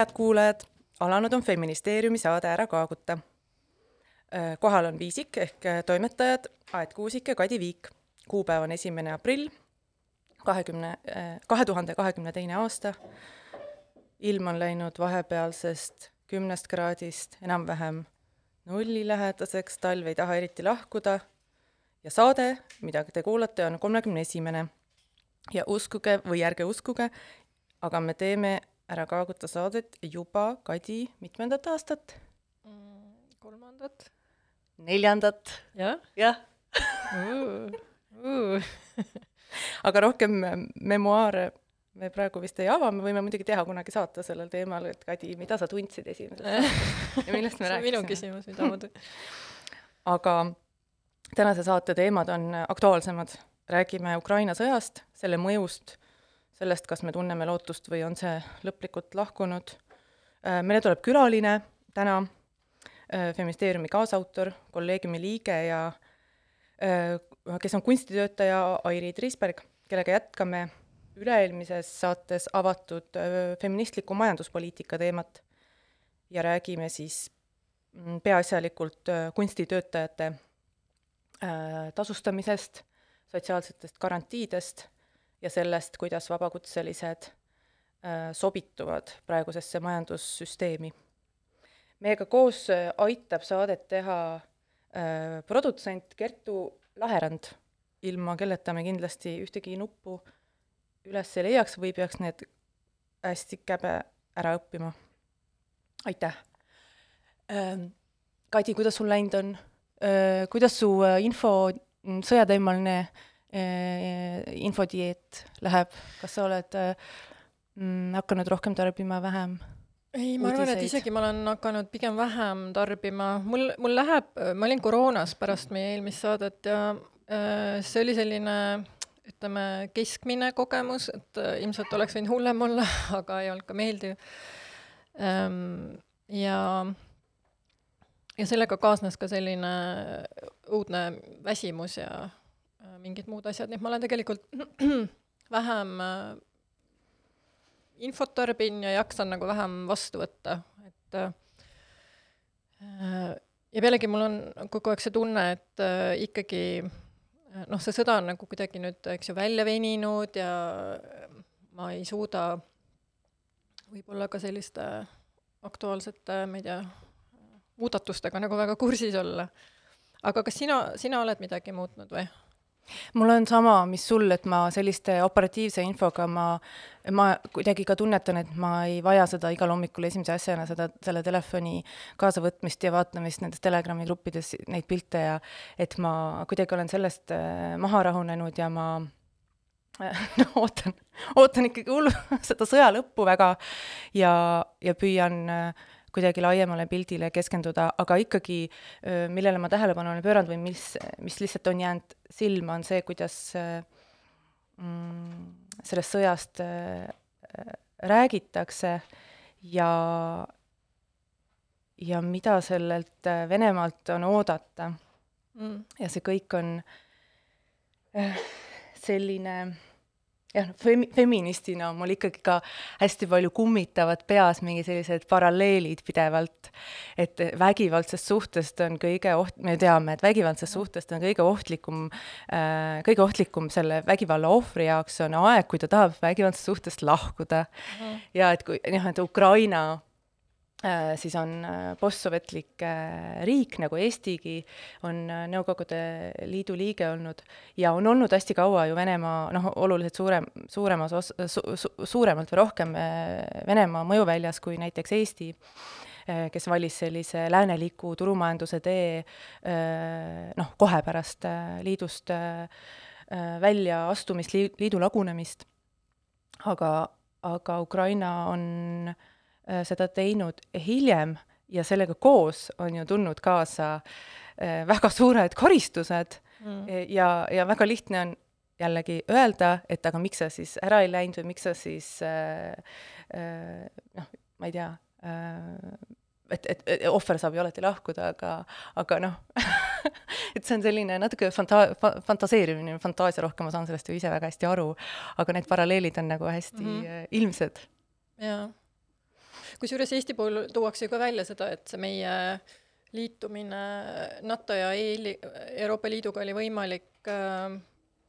head kuulajad, alanud on Feministeeriumi saade Ära kaaguta. kohal on Viisik ehk toimetajad Aet Kuusik ja Kadi Viik. kuupäev on esimene aprill, kahekümne, kahe tuhande kahekümne teine aasta. ilm on läinud vahepealsest kümnest kraadist enam-vähem nullilähedaseks, talv ei taha eriti lahkuda ja saade, mida te kuulate, on kolmekümne esimene. ja uskuge või ärge uskuge, aga me teeme Ära kaaguta saadet juba, Kadi, mitmendat aastat? kolmandat. neljandat. jah? jah aga rohkem memuaare me praegu vist ei ava, me võime muidugi teha kunagi saate sellel teemal, et Kadi, mida sa tundsid esimeses saates ja millest me rääkisime? minu küsimus, mida ma tun-. aga tänase saate teemad on aktuaalsemad. räägime Ukraina sõjast, selle mõjust, sellest, kas me tunneme lootust või on see lõplikult lahkunud. meile tuleb külaline täna, Feministeeriumi kaasautor, kolleegiumi liige ja kes on kunstitöötaja Airi Triisberg, kellega jätkame üle-eelmises saates avatud feministliku majanduspoliitika teemat ja räägime siis mm, peaasjalikult kunstitöötajate tasustamisest, sotsiaalsetest garantiidest ja sellest, kuidas vabakutselised sobituvad praegusesse majandussüsteemi. meiega koos aitab saadet teha produtsent Kertu Laherand, ilma kelleta me kindlasti ühtegi nuppu üles ei leiaks või peaks need hästi käbe ära õppima. aitäh! Kadi, kuidas sul läinud on? Kuidas su info, sõjateemaline infodieet läheb, kas sa oled mm, hakanud rohkem tarbima, vähem? ei, ma arvan, et isegi ma olen hakanud pigem vähem tarbima, mul, mul läheb, ma olin koroonas pärast meie eelmist saadet ja äh, see oli selline ütleme, keskmine kogemus, et ilmselt oleks võinud hullem olla, aga ei olnud ka meeldiv ähm,. ja, ja sellega kaasnes ka selline õudne väsimus ja mingid muud asjad, nii et ma olen tegelikult vähem äh, infot tarbin ja jaksan nagu vähem vastu võtta, et äh, ja pealegi mul on kogu aeg see tunne, et äh, ikkagi noh, see sõda on nagu kuidagi nüüd, eks ju, välja veninud ja ma ei suuda võib-olla ka selliste aktuaalsete, ma ei tea, muudatustega nagu väga kursis olla. aga kas sina, sina oled midagi muutnud või? Mul on sama, mis sul, et ma selliste operatiivse infoga ma, ma kuidagi ka tunnetan, et ma ei vaja seda igal hommikul esimese asjana, seda, selle telefoni kaasavõtmist ja vaatamist nendes Telegrami gruppides, neid pilte ja et ma kuidagi olen sellest äh, maha rahunenud ja ma noh, ootan, ootan ikkagi hullu seda sõja lõppu väga ja, ja püüan äh, kuidagi laiemale pildile keskenduda, aga ikkagi millele ma tähelepanu olen pööranud või mis, mis lihtsalt on jäänud silma, on see, kuidas mm, sellest sõjast räägitakse ja, ja mida sellelt Venemaalt on oodata. Mm.. ja see kõik on selline jah, femi-, feministina on mul ikkagi ka hästi palju kummitavad peas mingi sellised paralleelid pidevalt, et vägivaldsest suhtest on kõige oht-, me teame, et vägivaldsest suhtest on kõige ohtlikum äh,, kõige ohtlikum selle vägivalla ohvri jaoks on aeg, kui ta tahab vägivaldsest suhtest lahkuda. Mm.. ja et kui, noh, et Ukraina siis on äh, postsovetlik äh, riik, nagu Eestigi, on Nõukogude Liidu liige olnud ja on olnud hästi kaua ju Venemaa, noh, oluliselt suurem, suuremas os-, su-, su-, suuremalt või rohkem Venemaa mõjuväljas kui näiteks Eesti, kes valis sellise lääneliku turumajanduse tee noh, kohe pärast liidust väljaastumist, liidu lagunemist. aga, aga Ukraina on äh, Äh, seda teinud hiljem ja sellega koos on ju tulnud kaasa äh, väga suured karistused mm. ja, ja väga lihtne on jällegi öelda, et aga miks sa siis ära ei läinud või miks sa siis äh, äh, noh, ma ei tea äh,, et, et, et ohver saab ju alati lahkuda, aga, aga noh et see on selline natuke fanta-, fa-, fantaseerimine, fantaasia rohkem, ma saan sellest ju ise väga hästi aru, aga need paralleelid on nagu hästi mm -hmm. ilmsed. jaa kusjuures Eesti puhul tuuakse ju ka välja seda, et see meie liitumine NATO ja EL-i, Euroopa Liiduga oli võimalik äh,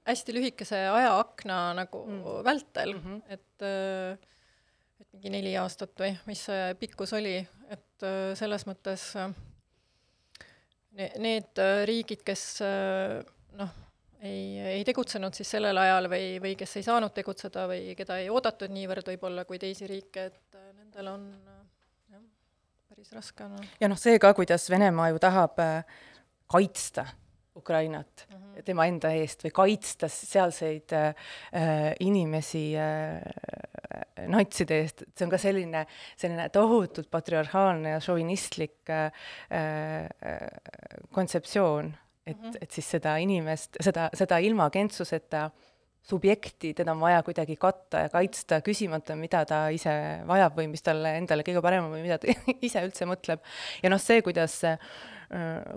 hästi lühikese ajaakna nagu mm. vältel mm, -hmm. et äh, et mingi neli aastat või mis see pikkus oli, et äh, selles mõttes äh, need äh, riigid, kes äh, noh, ei, ei tegutsenud siis sellel ajal või, või kes ei saanud tegutseda või keda ei oodatud niivõrd võib-olla kui teisi riike, et äh, nendel on jah, päris raske on. ja noh, see ka, kuidas Venemaa ju tahab kaitsta Ukrainat mm -hmm. tema enda eest või kaitsta sealseid äh, inimesi äh, natside eest, et see on ka selline, selline tohutult patriarhaalne ja šovinistlik äh, äh, kontseptsioon et mm, -hmm. et siis seda inimest, seda, seda ilma agentsuseta subjekti, teda on vaja kuidagi katta ja kaitsta, küsimata, mida ta ise vajab või mis talle endale kõige parem on või mida ta ise üldse mõtleb. ja noh, see, kuidas,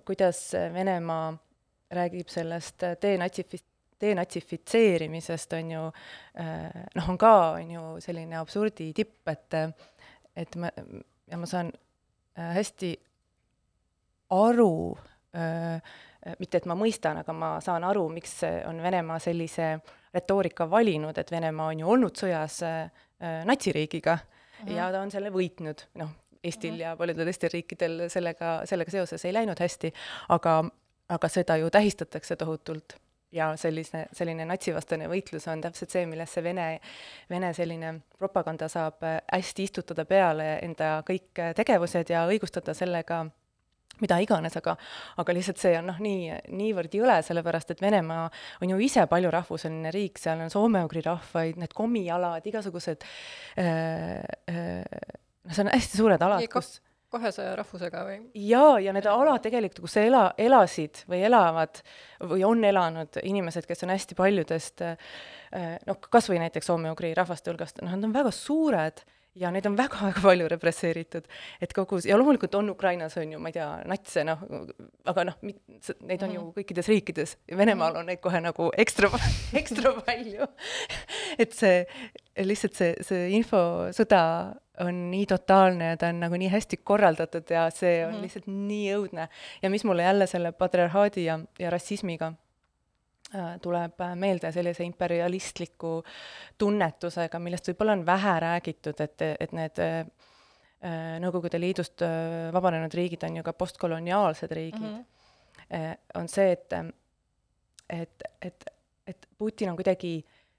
kuidas Venemaa räägib sellest denatsifist-, denatsifitseerimisest, on ju, noh, on ka, on ju, selline absurdi tipp, et et ma, ja ma saan hästi aru äh, Äh, mitte et ma mõistan, aga ma saan aru, miks on Venemaa sellise retoorika valinud, et Venemaa on ju olnud sõjas äh, äh natsiriigiga mm -hmm. ja ta on selle võitnud, noh, Eestil -hmm. ja paljudel teistel riikidel sellega, sellega seoses ei läinud hästi, aga, aga seda ju tähistatakse tohutult ja sellise, selline natsivastane võitlus on täpselt see, millesse Vene, Vene selline propaganda saab äh, hästi istutada peale enda kõik tegevused ja õigustada sellega mida iganes, aga, aga lihtsalt see on noh, nii, niivõrd jõle, sellepärast et Venemaa on ju ise paljurahvuseline riik, seal on soome-ugri rahvaid, need komialad, igasugused äh,, äh, noh, see on hästi suured alad, kus kahesaja rahvusega või? jaa, ja need alad tegelikult, kus ela, elasid või elavad või on elanud inimesed, kes on hästi paljudest äh, noh, kas või näiteks soome-ugri rahvaste hulgast, noh, nad on väga suured ja neid on väga-väga palju represseeritud, et kogu, ja loomulikult on Ukrainas, on ju, ma ei tea, natse, noh, aga noh, neid on mm -hmm. ju mhm. kõikides riikides, Venemaal on neid kohe nagu ekstra, ekstra palju et see, lihtsalt see, see infosõda on nii totaalne ja ta on nagu nii hästi korraldatud ja see on mm -hmm. lihtsalt nii õudne. ja mis mulle jälle selle patriarhaadi ja, ja rassismiga tuleb meelde sellise imperialistliku tunnetusega, millest võib-olla on vähe räägitud, et, et need äh, Nõukogude Liidust äh, vabanenud riigid on ju ka postkoloniaalsed riigid mm, -hmm. on see, et, et, et, et Putin on kuidagi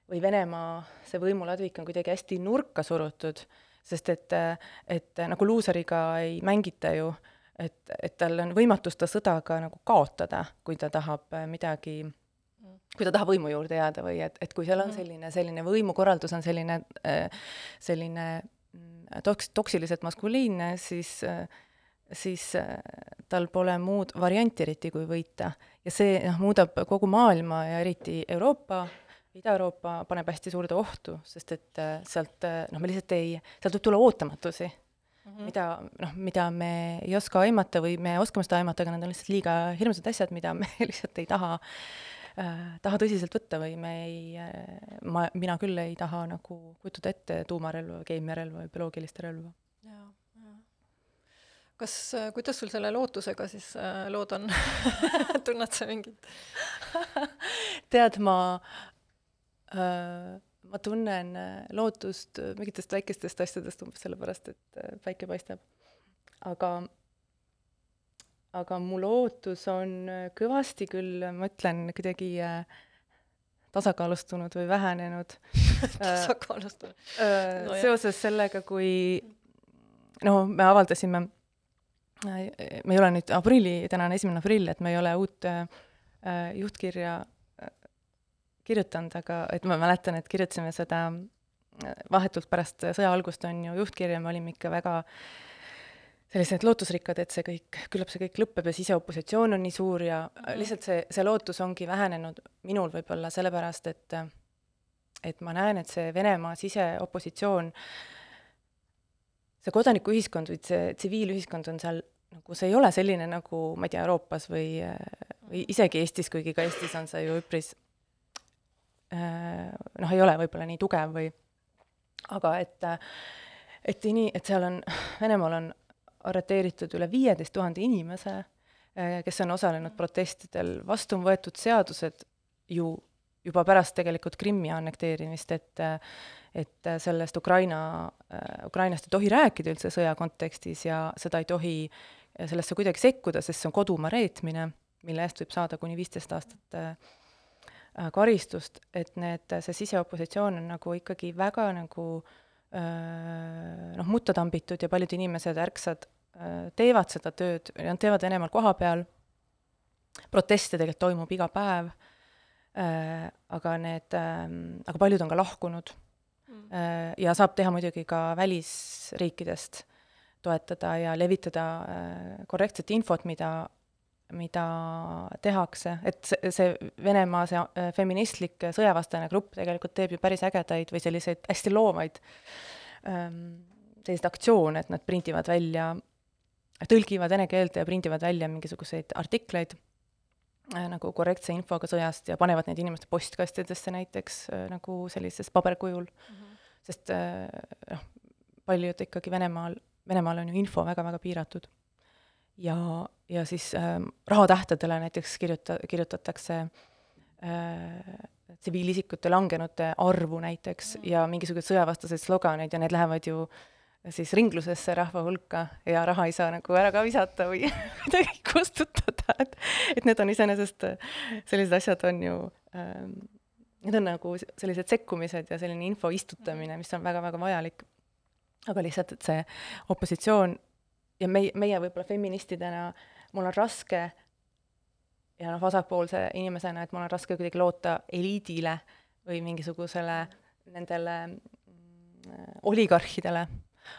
või Venemaa, see võimuladvik on kuidagi hästi nurka surutud, sest et, et nagu luuseriga ei mängita ju, et, et tal on võimatus ta sõda ka nagu kaotada, kui ta tahab midagi kui ta tahab võimu juurde jääda või et, et kui seal on mhm. selline, selline võimukorraldus on selline, äh, selline mm, toks-, toksiliselt maskuliinne, siis siis äh, tal pole muud varianti eriti, kui võita. ja see noh, muudab kogu maailma ja eriti Euroopa, Ida-Euroopa paneb hästi suurde ohtu, sest et äh, sealt noh, me lihtsalt ei, sealt võib tulla ootamatusi mm, -hmm. mida noh, mida me ei oska aimata või me oskame seda aimata, aga need on lihtsalt liiga hirmsad asjad, mida me lihtsalt ei taha äh, äh, taha tõsiselt võtta või me ei äh,, ma, mina küll ei taha nagu kujutada ette tuumarelva, keemiarelva või bioloogilist relva. jaa, jaa. kas äh,, kuidas sul selle lootusega siis äh, lood on tunned sa mingit tead, ma äh, ma tunnen äh, lootust mingitest väikestest asjadest umbes sellepärast, et äh, päike paistab. aga aga mu lootus on äh, kõvasti küll, ma ütlen, kuidagi äh, tasakaalustunud või vähenenud. Tasakaalustunud. äh, no, seoses sellega, kui no me avaldasime, me ei ole nüüd aprilli, täna on esimene aprill, et me ei ole uut äh, juhtkirja äh, kirjutanud, aga et ma mäletan, et kirjutasime seda vahetult pärast sõja algust on ju juhtkirja, me olime ikka väga äh, sellised lootusrikkad, et see kõik, küllap see kõik lõpeb ja siseopositsioon on nii suur ja mm. lihtsalt see, see lootus ongi vähenenud minul võib-olla sellepärast, et et ma näen, et see Venemaa siseopositsioon, see kodanikuühiskond või see tsiviilühiskond on seal nagu see ei ole selline nagu, ma ei tea, Euroopas või, või isegi Eestis, kuigi ka Eestis on see ju üpris noh, ei ole võib-olla nii tugev või aga et et ini-, et seal on, Venemaal on arreteeritud üle viieteist tuhande inimese, kes on osalenud protestidel, vastu on võetud seadused ju juba pärast tegelikult Krimmi annekteerimist, et et sellest Ukraina, Ukrainast ei tohi rääkida üldse sõja kontekstis ja seda ei tohi sellesse kuidagi sekkuda, sest see on kodumaa reetmine, mille eest võib saada kuni viisteist aastat karistust, et need, see siseopositsioon on nagu ikkagi väga nagu noh, mutta tambitud ja paljud inimesed, ärksad, teevad seda tööd, nad teevad Venemaal kohapeal, proteste tegelikult toimub iga päev Äh, aga need, ähm, aga paljud on ka lahkunud mm. Äh, ja saab teha muidugi ka välisriikidest toetada ja levitada äh, korrektset infot, mida, mida tehakse, et see, see Venemaa, see feministlik sõjavastane grupp tegelikult teeb ju päris ägedaid või selliseid hästi loovaid ähm, selliseid aktsioone, et nad prindivad välja, tõlgivad vene keelde ja prindivad välja mingisuguseid artikleid äh, nagu korrektse infoga sõjast ja panevad neid inimeste postkastidesse näiteks äh, nagu sellises paberkujul mm. -hmm. sest äh, noh, paljud ikkagi Venemaal, Venemaal on ju info väga-väga piiratud. ja, ja siis äh, rahatähtedele näiteks kirjuta-, kirjutatakse äh, tsiviilisikute langenute arvu näiteks mm -hmm. ja mingisuguseid sõjavastaseid sloganeid ja need lähevad ju äh, siis ringlusesse rahva hulka ja raha ei saa nagu ära ka visata või kuidagi kustutada, et et need on iseenesest, sellised asjad on ju ähm,, need on nagu sellised sekkumised ja selline info istutamine, mis on väga-väga vajalik. aga lihtsalt, et see opositsioon ja meie, meie võib-olla feministidena, mul on raske ja noh, vasakpoolse inimesena, et mul on raske kuidagi loota eliidile või mingisugusele nendele mm, oligarhidele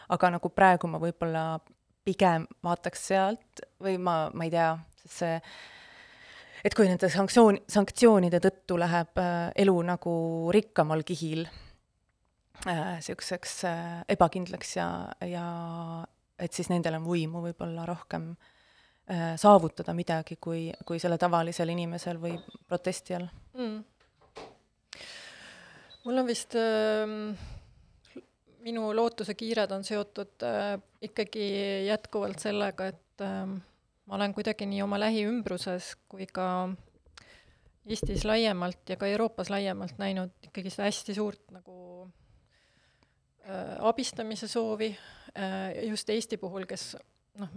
aga nagu praegu ma võib-olla pigem vaataks sealt või ma, ma ei tea, sest see et kui nende sanktsioon, sanktsioonide tõttu läheb äh, elu nagu rikkamal kihil niisuguseks äh, äh, ebakindlaks ja, ja et siis nendel on võimu võib-olla rohkem äh, saavutada midagi, kui, kui selle tavalisel inimesel või protestijal. Mm.. mul on vist äh minu lootusekiired on seotud äh, ikkagi jätkuvalt sellega, et äh, ma olen kuidagi nii oma lähiümbruses kui ka Eestis laiemalt ja ka Euroopas laiemalt näinud ikkagi seda hästi suurt nagu äh, abistamise soovi äh, just Eesti puhul, kes noh,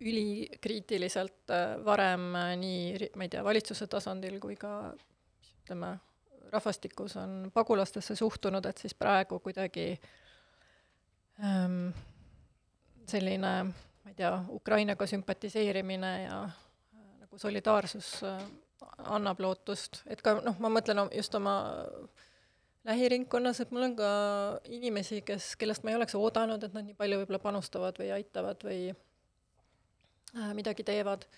ülikriitiliselt varem nii, ma ei tea, valitsuse tasandil kui ka ütleme, rahvastikus on pagulastesse suhtunud, et siis praegu kuidagi ähm, selline, ma ei tea, Ukrainaga sümpatiseerimine ja äh, nagu solidaarsus äh, annab lootust, et ka noh, ma mõtlen just oma lähiringkonnas, et mul on ka inimesi, kes, kellest ma ei oleks oodanud, et nad nii palju võib-olla panustavad või aitavad või äh, midagi teevad.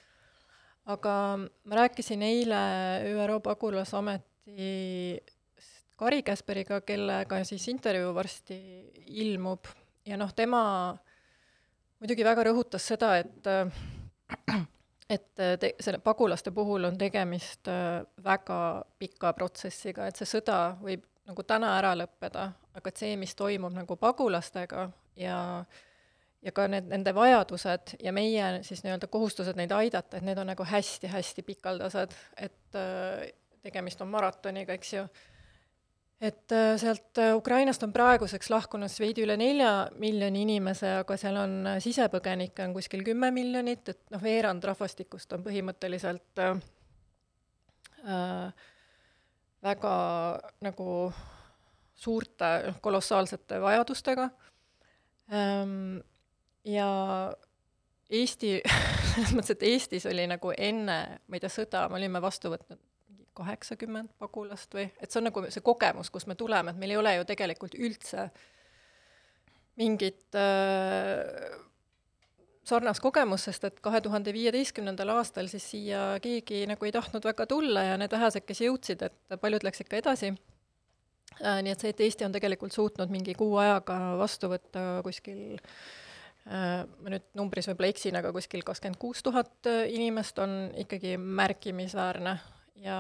aga ma rääkisin eile ÜRO pagulasameti samuti Kari Käsperiga, kellega siis intervjuu varsti ilmub. Ja noh, tema muidugi väga rõhutas seda, et et te-, selle pagulaste puhul on tegemist äh, väga pika protsessiga, et see sõda võib nagu täna ära lõppeda, aga et see, mis toimub nagu pagulastega ja ja ka need, nende vajadused ja meie siis nii-öelda kohustused neid aidata, et need on nagu hästi-hästi pikaldased, et äh, tegemist on maratoniga, eks ju. et äh, sealt äh, Ukrainast on praeguseks lahkunud veidi üle nelja miljoni inimese, aga seal on äh, sisepõgenikke on kuskil kümme miljonit, et noh, veerand rahvastikust on põhimõtteliselt äh, väga nagu suurte, noh, kolossaalsete vajadustega ähm,. ja Eesti selles mõttes, et Eestis oli nagu enne, ma ei tea, sõda, me olime vastu võtnud kaheksakümmend pagulast või, et see on nagu see kogemus, kust me tuleme, et meil ei ole ju tegelikult üldse mingit äh, sarnast kogemust, sest et kahe tuhande viieteistkümnendal aastal siis siia keegi nagu ei tahtnud väga tulla ja need vähesed, kes jõudsid, et paljud läks ikka edasi äh,. nii et see, et Eesti on tegelikult suutnud mingi kuu ajaga vastu võtta kuskil äh, ma nüüd numbris võib-olla eksin, aga kuskil kakskümmend kuus tuhat inimest on ikkagi märkimisväärne ja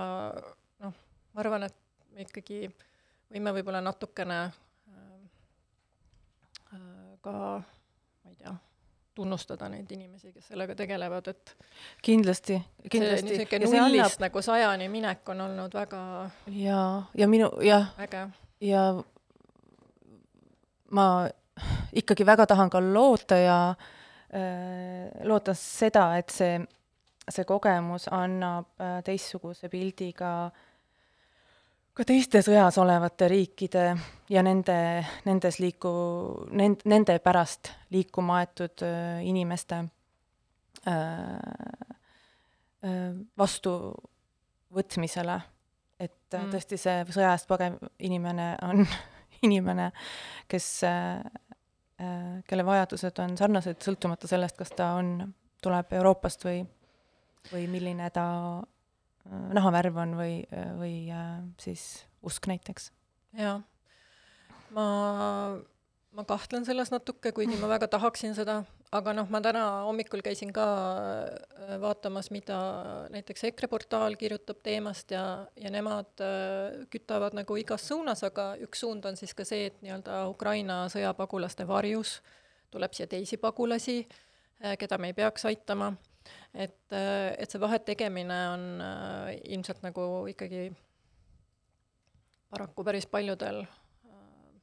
noh, ma arvan, et me ikkagi võime võib-olla natukene äh, ka ma ei tea, tunnustada neid inimesi, kes sellega tegelevad, et kindlasti, kindlasti. niisugune nullist annab... nagu sajani minek on olnud väga jaa, ja minu, jah, ja ma ikkagi väga tahan ka loota ja äh, loota seda, et see, see kogemus annab äh, teistsuguse pildi ka ka teiste sõjas olevate riikide ja nende, nendes liiku-, nend-, nende pärast liikuma aetud äh, inimeste äh, vastuvõtmisele. et mm. tõesti see sõja eest pagev inimene on inimene, kes kelle vajadused on sarnased, sõltumata sellest, kas ta on, tuleb Euroopast või, või milline ta Äh, nahavärv on või, või äh, siis usk näiteks. jaa. ma, ma kahtlen selles natuke, kuigi ma väga tahaksin seda, aga noh, ma täna hommikul käisin ka äh, vaatamas, mida näiteks EKRE portaal kirjutab teemast ja, ja nemad kütavad nagu igas suunas, aga üks suund on siis ka see, et nii-öelda Ukraina sõjapagulaste varjus tuleb siia teisi pagulasi, keda me ei peaks aitama et, et see vahet tegemine on äh, ilmselt nagu ikkagi paraku päris paljudel äh,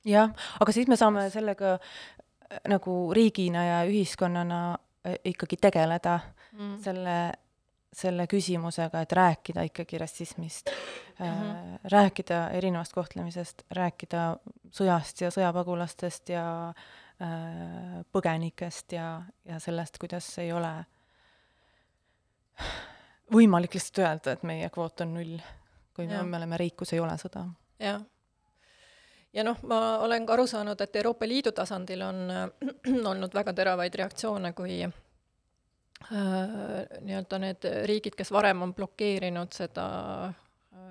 jah, aga siis me saame sellega äh, nagu riigina ja ühiskonnana ikkagi tegeleda mm. selle, selle küsimusega, et rääkida ikkagi rassismist mm, -hmm. rääkida erinevast kohtlemisest, rääkida sõjast ja sõjapagulastest ja äh, põgenikest ja, ja sellest, kuidas ei ole äh, võimalik lihtsalt öelda, et meie kvoot on null, kui me, me oleme riik, kus ei ole sõda. jah. ja noh, ma olen ka aru saanud, et Euroopa Liidu tasandil on olnud väga teravaid reaktsioone, kui äh, nii-öelda need riigid, kes varem on blokeerinud seda äh,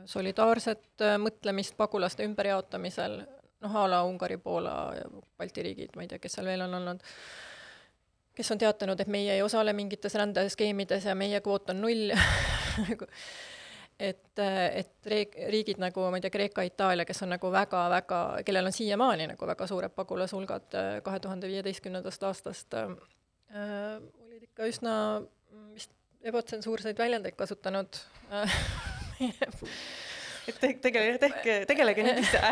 solidaarset äh, mõtlemist pagulaste ümberjaotamisel, noh a la Ungari, Poola ja Balti riigid, ma ei tea, kes seal veel on olnud, kes on teatanud, et meie ei osale mingites rändeskeemides ja meie kvoot on null. Et, et riik, riigid nagu, ma ei tea, Kreeka, Itaalia, kes on nagu väga-väga, kellel on siiamaani nagu väga suured pagulashulgad äh, kahe tuhande viieteistkümnendast aastast äh,, olid ikka üsna vist ebatsensuurseid väljendeid kasutanud äh, et te-, tegelege, tehke, tegelege nüüd ise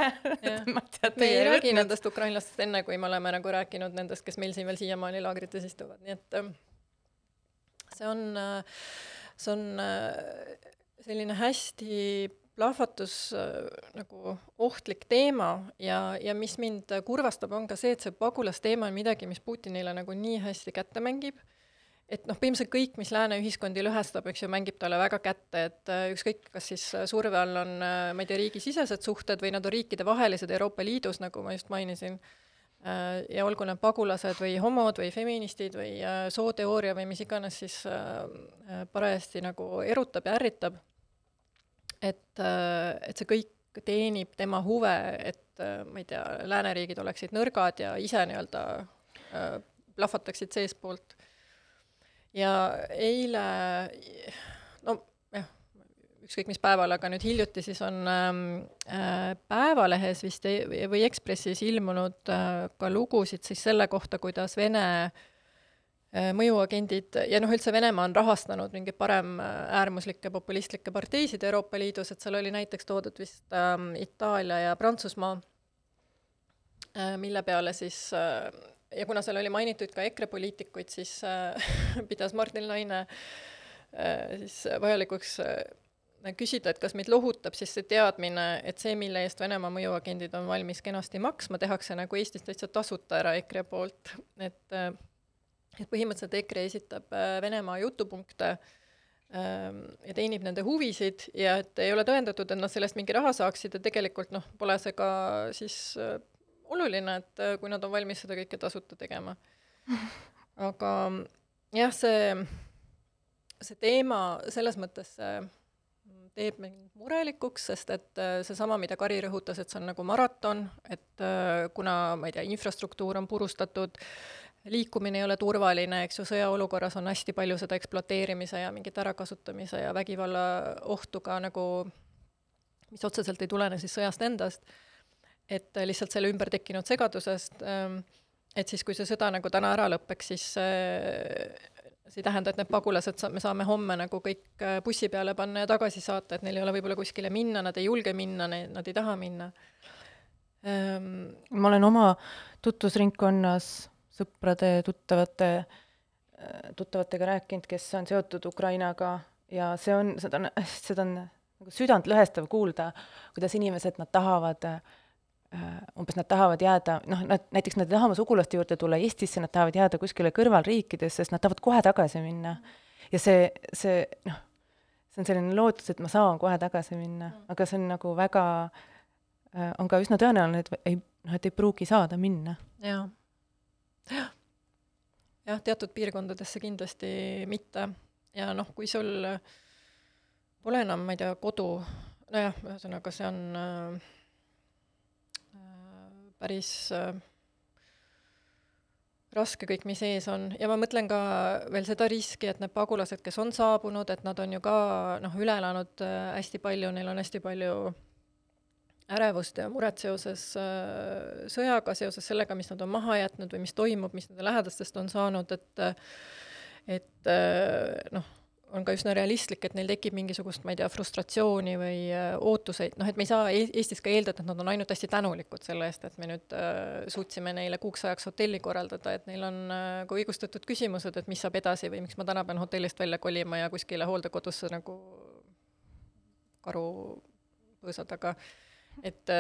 ma ei tea, et me ei räägi võtnud. nendest ukrainlastest enne, kui me oleme nagu rääkinud nendest, kes meil siin veel siiamaani laagrites istuvad, nii et ähm, see on, äh, see on äh, selline hästi plahvatus äh, nagu ohtlik teema ja, ja mis mind kurvastab, on ka see, et see pagulasteema on midagi, mis Putinile nagu nii hästi kätte mängib et noh, põhimõtteliselt kõik, mis lääne ühiskondi lõhestab, eks ju, mängib talle väga kätte, et äh, ükskõik, kas siis äh, surve all on, äh, ma ei tea, riigisisesed suhted või nad on riikidevahelised Euroopa Liidus, nagu ma just mainisin, ja olgu nad pagulased või homod või feministid või sooteooria või mis iganes siis parajasti nagu erutab ja ärritab, et, et see kõik teenib tema huve, et ma ei tea, lääneriigid oleksid nõrgad ja ise nii-öelda plahvataksid seestpoolt ja eile, no jah, ükskõik mis päeval, aga nüüd hiljuti siis on ähm, äh, Päevalehes vist või Ekspressis ilmunud äh, ka lugusid siis selle kohta, kuidas Vene äh, mõjuagendid ja noh, üldse Venemaa on rahastanud mingeid parem äärmuslikke populistlikke parteisid Euroopa Liidus, et seal oli näiteks toodud vist ähm, Itaalia ja Prantsusmaa äh,, mille peale siis äh, ja kuna seal oli mainitud ka EKRE poliitikuid, siis äh, pidas Martin Laine äh, siis vajalikuks äh, küsida, et kas meid lohutab siis see teadmine, et see, mille eest Venemaa mõjuagendid on valmis kenasti maksma, tehakse nagu Eestis täitsa tasuta ära EKRE poolt, et äh, et põhimõtteliselt EKRE esitab äh, Venemaa jutupunkte ähm, ja teenib nende huvisid ja et ei ole tõendatud, et nad sellest mingi raha saaksid ja tegelikult noh, pole see ka siis äh, oluline, et äh, kui nad on valmis seda kõike tasuta tegema. aga jah, see, see teema selles mõttes see teeb mind murelikuks, sest et äh, seesama, mida Kari rõhutas, et see on nagu maraton, et äh, kuna, ma ei tea, infrastruktuur on purustatud, liikumine ei ole turvaline, eks ju, sõjaolukorras on hästi palju seda ekspluateerimise ja mingit ärakasutamise ja vägivalla ohtu ka nagu, mis otseselt ei tulene siis sõjast endast et lihtsalt selle ümber tekkinud segadusest ähm, et siis, kui see sõda nagu täna ära lõpeks, siis see ei tähenda, et need pagulased sa-, me saame homme nagu kõik bussi peale panna ja tagasi saata, et neil ei ole võib-olla kuskile minna, nad ei julge minna, nad ei taha minna ähm,. ma olen oma tutvusringkonnas sõprade, tuttavate, tuttavatega rääkinud, kes on seotud Ukrainaga ja see on, seda on, seda on nagu südantlõhestav kuulda, kuidas inimesed, nad tahavad äh, umbes nad tahavad jääda, noh, nad näiteks nad ei taha oma sugulaste juurde tulla Eestisse, nad tahavad jääda kuskile kõrvalriikidesse, sest nad tahavad kohe tagasi minna. ja see, see noh, see on selline lootus, et ma saan kohe tagasi minna, aga see on nagu väga äh,, on ka üsna tõenäoline, et ei, noh, et ei pruugi saada minna. jaa. jah, jah, teatud piirkondadesse kindlasti mitte ja noh, kui sul äh, pole enam, ma ei tea, kodu, nojah, ühesõnaga see on äh, äh, päris äh, raske kõik, mis ees on, ja ma mõtlen ka veel seda riski, et need pagulased, kes on saabunud, et nad on ju ka noh, üle elanud äh, hästi palju, neil on hästi palju ärevust ja muret seoses äh, sõjaga, seoses sellega, mis nad on maha jätnud või mis toimub, mis nende lähedastest on saanud, et et noh, on ka üsna realistlik, et neil tekib mingisugust, ma ei tea, frustratsiooni või äh, ootuseid, noh et me ei saa Eestis ka eeldada, et nad on ainult hästi tänulikud selle eest, et me nüüd äh, suutsime neile kuuks ajaks hotelli korraldada, et neil on äh, ka õigustatud küsimused, et mis saab edasi või miks ma täna pean hotellist välja kolima ja kuskile hooldekodusse nagu karupõõsa taga, et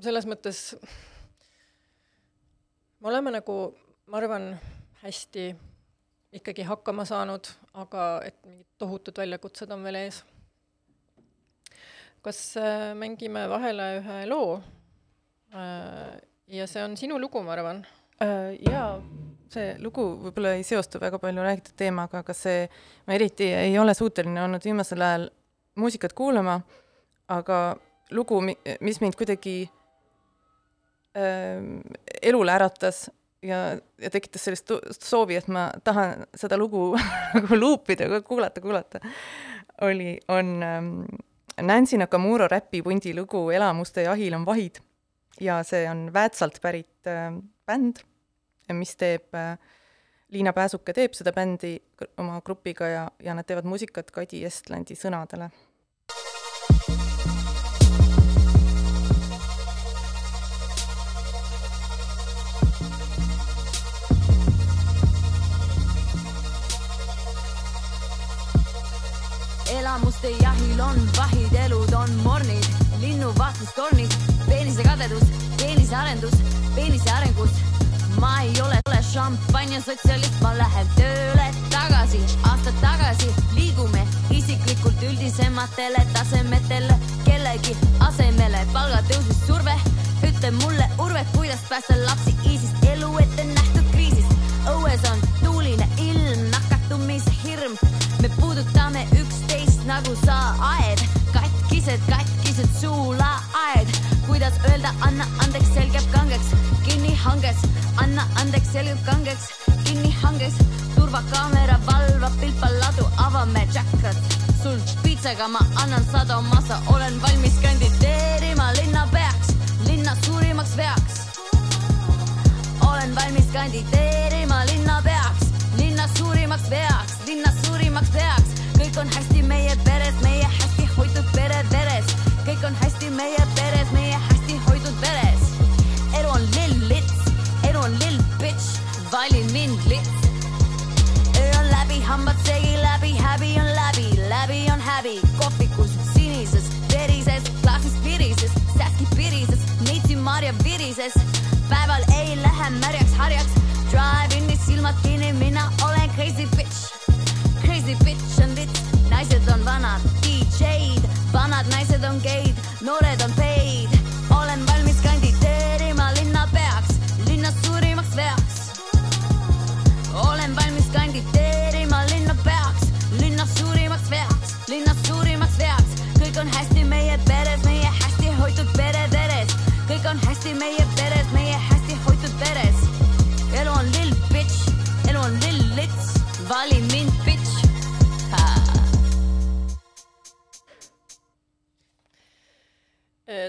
selles mõttes me oleme nagu, ma arvan, hästi ikkagi hakkama saanud, aga et mingid tohutud väljakutsed on veel ees. kas äh, mängime vahele ühe loo äh,? ja see on sinu lugu, ma arvan äh,. jaa, see lugu võib-olla ei seostu väga palju räägitud teemaga, aga see, ma eriti ei ole suuteline olnud viimasel ajal muusikat kuulama, aga lugu, mis mind kuidagi äh, elule äratas, ja, ja tekitas sellist soovi, et ma tahan seda lugu nagu luupida, kuulata, kuulata, oli, on ähm, Nancy Nakamura räpipundi lugu Elamuste jahil on vahid ja see on Väätsalt pärit äh, bänd, mis teeb äh,, Liina Pääsuke teeb seda bändi oma grupiga ja, ja nad teevad muusikat Kadi Estlandi sõnadele elamuste jahil on vahid, elud on mornid, linnuvaatlustornid, peenise kadedus, peenise arendus, peenise arengus. ma ei ole, ole šampanja sotsialist, ma lähen tööle tagasi, aastad tagasi liigume isiklikult üldisematele tasemetele, kellegi asemele palgatõusus surve. ütle mulle, Urve, kuidas päästa lapsi ISISist elu ette nähtud kriisist. õues on tuuline ilm, nakatumise hirm, me puudutame nagu sa aed, katkised, katkised suulaaed. kuidas öelda, anna andeks, selgeb kangeks, kinni hanges, anna andeks, selgeb kangeks, kinni hanges. turvakaamera valvab pilpaladu, avame jackpot. sul piitsaga ma annan sada massa, olen valmis kandideerima linnapeaks, linna suurimaks veaks. olen valmis kandideerima kõik on hästi meie peres, meie hästi hoitud pere veres. kõik on hästi meie peres, meie hästi hoitud peres. elu on lill lits, elu on lill bitch, vali mind lits. öö on läbi, hambad segi läbi, häbi on läbi, läbi on häbi. kohvikus sinises, verises, klaasis pirises, säski pirises, neitsi marja virises. päeval ei lähe märjaks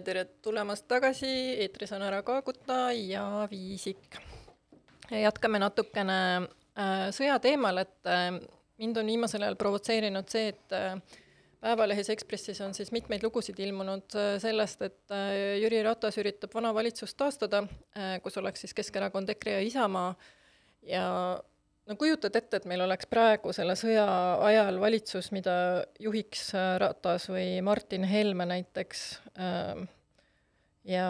tere tulemast tagasi, eetris on Ära Kaaguta ja Viisik. jätkame natukene äh, sõja teemal, et äh, mind on viimasel ajal provotseerinud see, et äh, Päevalehes Ekspressis on siis mitmeid lugusid ilmunud sellest, et Jüri Ratas üritab vana valitsust taastada, kus oleks siis Keskerakond, EKRE ja Isamaa ja no kujutad ette, et meil oleks praegu selle sõja ajal valitsus, mida juhiks Ratas või Martin Helme näiteks, ähm, ja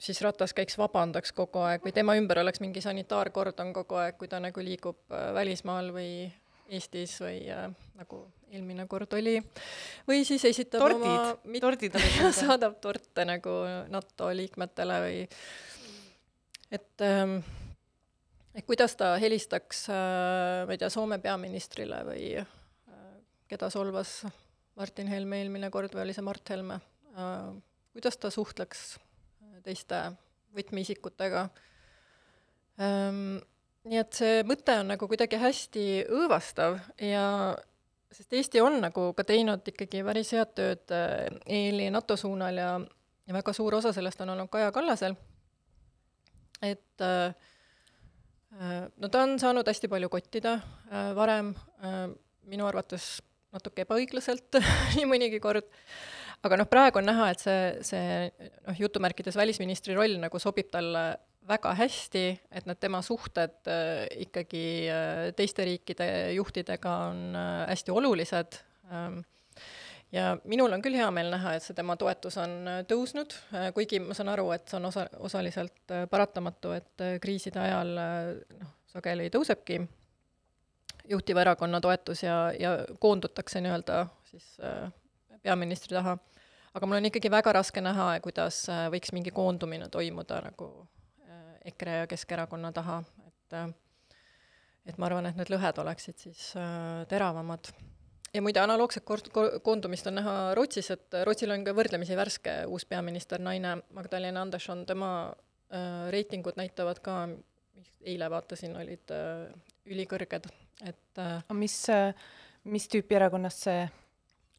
siis Ratas käiks vabandaks kogu aeg või tema ümber oleks mingi sanitaarkordon kogu aeg, kui ta nagu liigub välismaal või Eestis või äh, nagu eelmine kord oli, või siis esitab tordid, oma mit... tordid saadab torte nagu NATO liikmetele või et ähm, et kuidas ta helistaks äh,, ma ei tea, Soome peaministrile või äh, keda solvas Martin Helme eelmine kord või oli see Mart Helme äh,, kuidas ta suhtleks teiste võtmeisikutega ähm, nii et see mõte on nagu kuidagi hästi õõvastav ja sest Eesti on nagu ka teinud ikkagi päris head tööd EL-i NATO suunal ja, ja väga suur osa sellest on olnud Kaja Kallasel. et äh, no ta on saanud hästi palju kottida äh, varem äh,, minu arvates natuke ebaõiglaselt nii mõnigi kord, aga noh, praegu on näha, et see, see noh, jutumärkides välisministri roll nagu sobib talle väga hästi, et need tema suhted äh, ikkagi äh, teiste riikide juhtidega on äh, hästi olulised. Ähm, ja minul on küll hea meel näha, et see tema toetus on tõusnud, kuigi ma saan aru, et see on osa, osaliselt paratamatu, et kriiside ajal noh, sageli tõusebki juhtiva erakonna toetus ja, ja koondutakse nii-öelda siis peaministri taha. aga mul on ikkagi väga raske näha, kuidas võiks mingi koondumine toimuda nagu EKRE ja Keskerakonna taha, et et ma arvan, et need lõhed oleksid siis äh, teravamad. Ja muide, analoogset ko-, koondumist on näha Rootsis, et Rootsil on ka võrdlemisi värske uus peaminister, naine Magdalena Andersson, tema äh, reitingud näitavad ka, eile vaatasin, olid äh, ülikõrged, et äh, mis, äh, mis tüüpi erakonnast see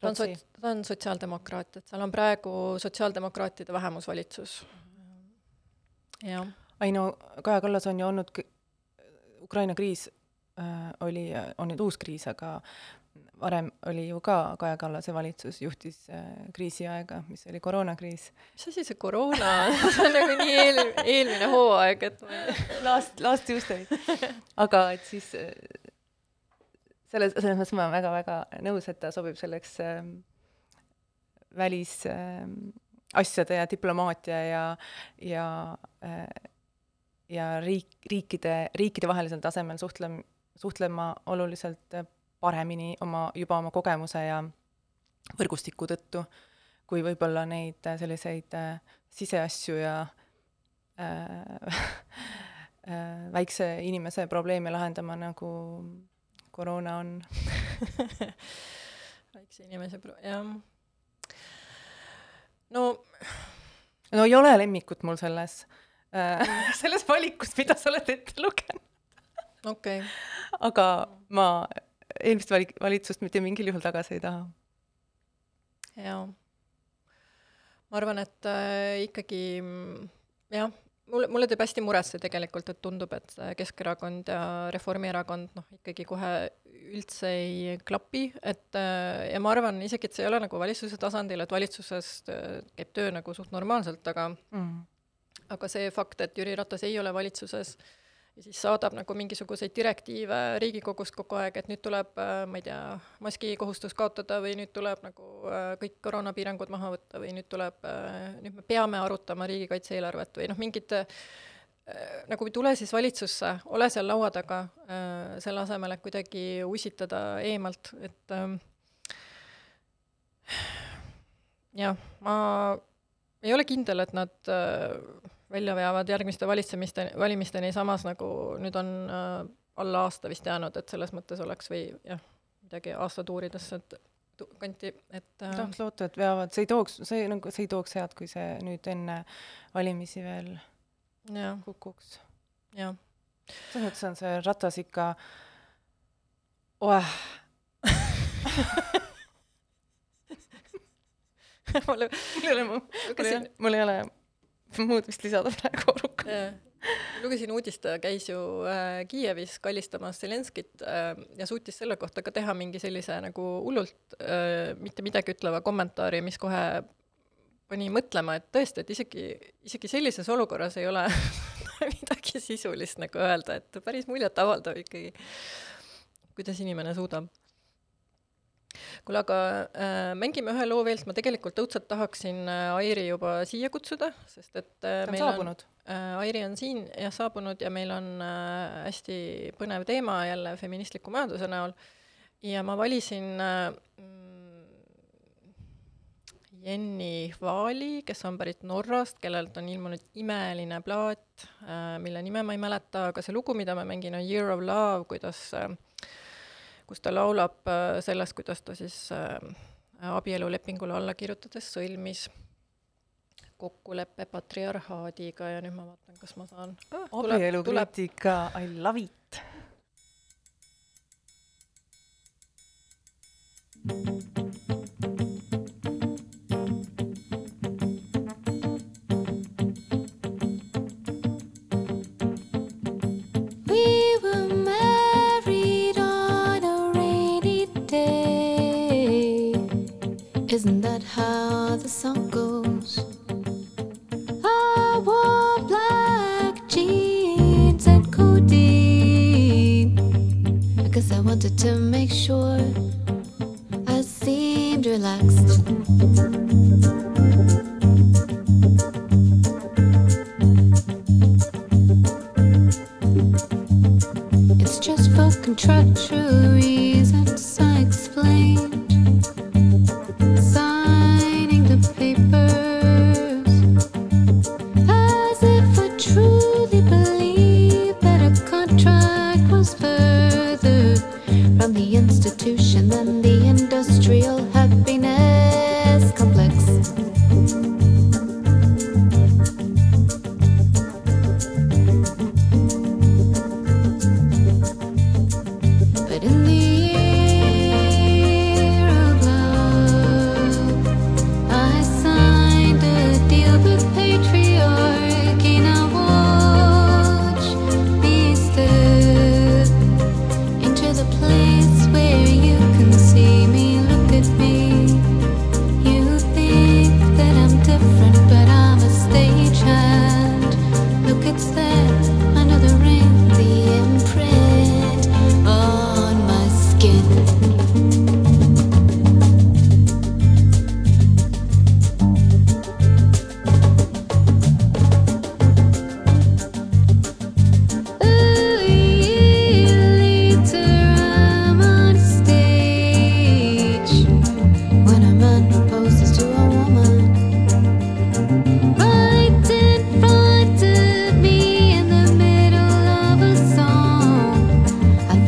ta on sots-, ta on sotsiaaldemokraat, et seal on praegu sotsiaaldemokraatide vähemusvalitsus. jah. Ei no Kaja Kallas on ju olnud, Ukraina kriis äh, oli, on nüüd uus kriis, aga varem oli ju ka Kaja Kallase valitsus juhtis äh, kriisiaega, mis oli koroonakriis. mis asi see koroona see on nagu nii eel, eelmine hooaeg, et ma Last, last Tuesday. aga et siis äh, selles, selles mõttes ma olen väga-väga nõus, et ta sobib selleks äh, välisasjade äh, ja diplomaatia ja, ja äh, ja riik, riikide, riikidevahelisel tasemel suhtlem-, suhtlema oluliselt paremini oma, juba oma kogemuse ja võrgustiku tõttu, kui võib-olla neid selliseid äh, siseasju ja äh, äh, väikse inimese probleeme lahendama, nagu koroona on väikse inimese pro-, jah. no no ei ole lemmikut mul selles Äh, selles valikus, mida sa oled ette lugenud. okei okay.. aga ma eelmist vali-, valitsust mitte mingil juhul tagasi ei taha. jaa. ma arvan, et äh, ikkagi jah, mulle, mulle teeb hästi muret see tegelikult, et tundub, et Keskerakond ja Reformierakond noh, ikkagi kohe üldse ei klapi, et äh, ja ma arvan isegi, et see ei ole nagu valitsuse tasandil, et valitsuses äh, käib töö nagu suht normaalselt, aga mm aga see fakt, et Jüri Ratas ei ole valitsuses ja siis saadab nagu mingisuguseid direktiive Riigikogust kogu aeg, et nüüd tuleb, äh, ma ei tea, maskikohustus kaotada või nüüd tuleb nagu äh, kõik koroonapiirangud maha võtta või nüüd tuleb, äh, nüüd me peame arutama riigikaitse-eelarvet või noh, mingid nagu tule siis valitsusse, ole seal laua taga, selle asemel, et kuidagi ussitada eemalt, et ähm, jah, ma ei ole kindel, et nad välja veavad järgmiste valitsemiste, valimisteni, samas nagu nüüd on äh, alla aasta vist jäänud, et selles mõttes oleks või jah, midagi aastatuuridesse, et kanti, et äh, tahaks loota, et veavad, see ei tooks, see nagu, see ei tooks head, kui see nüüd enne valimisi veel ja. kukuks. jah. selles mõttes on see ratas ikka oeh mul ei ole, mul ei ole muud vist lisada praegu Orukale. lugesin uudist, ta käis ju äh, Kiievis kallistamas Zelenskit äh, ja suutis selle kohta ka teha mingi sellise nagu hullult äh, mitte midagi ütleva kommentaari, mis kohe pani mõtlema, et tõesti, et isegi, isegi sellises olukorras ei ole midagi sisulist nagu öelda, et päris muljetavaldav ikkagi, kuidas inimene suudab kuule, aga äh, mängime ühe loo veel, sest ma tegelikult õudselt tahaksin äh, Airi juba siia kutsuda, sest et äh, ta on saabunud? äh, Airi on siin jah saabunud ja meil on äh, hästi põnev teema jälle feministliku majanduse näol ja ma valisin äh, Jenny Vaali, kes on pärit Norrast, kellelt on ilmunud imeline plaat äh,, mille nime ma ei mäleta, aga see lugu, mida ma mängin, on Year of Love, kuidas äh, kus ta laulab äh, sellest, kuidas ta siis äh, abielulepingule alla kirjutades sõlmis kokkuleppe patriarhaadiga ja nüüd ma vaatan, kas ma saan ah,. abielukriitika, I love it. Isn't that how the song goes? I wore black jeans and codeine. I guess I wanted to make sure I seemed relaxed.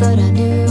but I knew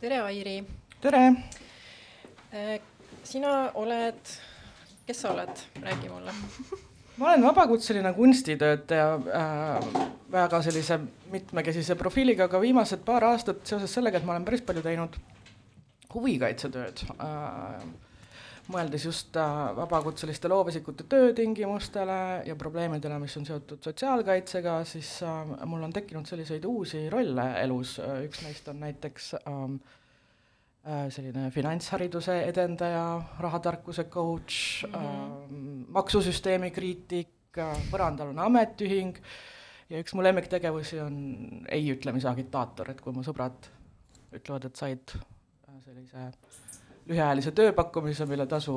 tere, Airi! tere! sina oled, kes sa oled, räägi mulle ma olen vabakutseline kunstitöötaja äh,, väga sellise mitmekesise profiiliga, aga viimased paar aastat seoses sellega, et ma olen päris palju teinud huvikaitsetööd äh,, mõeldes just äh, vabakutseliste loovisikute töötingimustele ja probleemidele, mis on seotud sotsiaalkaitsega, siis äh, mul on tekkinud selliseid uusi rolle elus, üks neist on näiteks äh, Äh, selline finantshariduse edendaja, rahatarkuse coach mm, -hmm. äh, maksusüsteemi kriitik, põrandaalune ametiühing ja üks mu lemmiktegevusi on ei ütlemise agitaator, et kui mu sõbrad ütlevad, et said äh, sellise lühiajalise tööpakkumise, mille tasu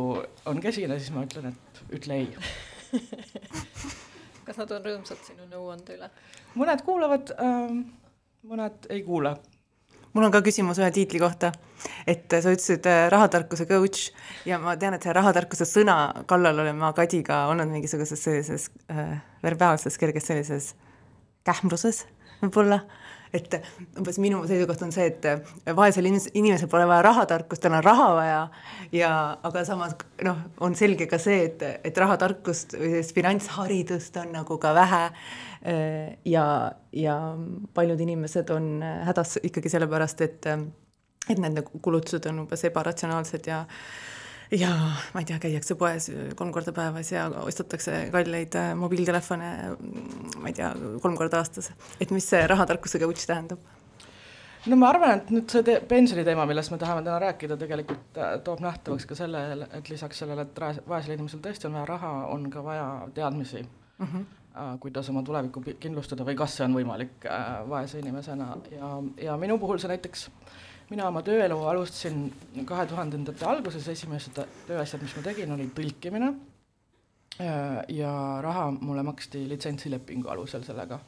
on kesine, siis ma ütlen, et ütle ei. Kas nad on rõõmsad sinu nõuande üle? mõned kuulavad äh,, mõned ei kuula mul on ka küsimus ühe tiitli kohta, et sa ütlesid äh, rahatarkuse coach ja ma tean, et see rahatarkuse sõna kallal olen ma Kadiga olnud mingisuguses sellises äh, verbaalses kerges sellises kähmruses võib-olla et umbes minu seisukoht on see, et vaesel inimesel pole vaja rahatarkust, tal on raha vaja. Ja aga samas noh, on selge ka see, et, et rahatarkust või sellist finantsharidust on nagu ka vähe. Ja, ja paljud inimesed on hädas ikkagi sellepärast, et et nende kulutused on umbes ebaratsionaalsed ja ja ma ei tea, käiakse poes kolm korda päevas ja ostetakse kalleid äh, mobiiltelefone, ma ei tea, kolm korda aastas. et mis see rahatarkuse coach tähendab? no ma arvan, et nüüd see te pensioni teema, millest me tahame täna rääkida, tegelikult äh, toob nähtavaks ka selle, et lisaks sellele, et vaesel inimesel tõesti on vaja raha, on ka vaja teadmisi mm, -hmm. kuidas oma tulevikku kindlustada või kas see on võimalik vaese inimesena ja, ja minu puhul see näiteks äh, mina oma tööelu alustasin kahe tuhandendate alguses, esimesed tööasjad, mis ma tegin, oli tõlkimine ja raha mulle maksti litsentsilepingu alusel sellega.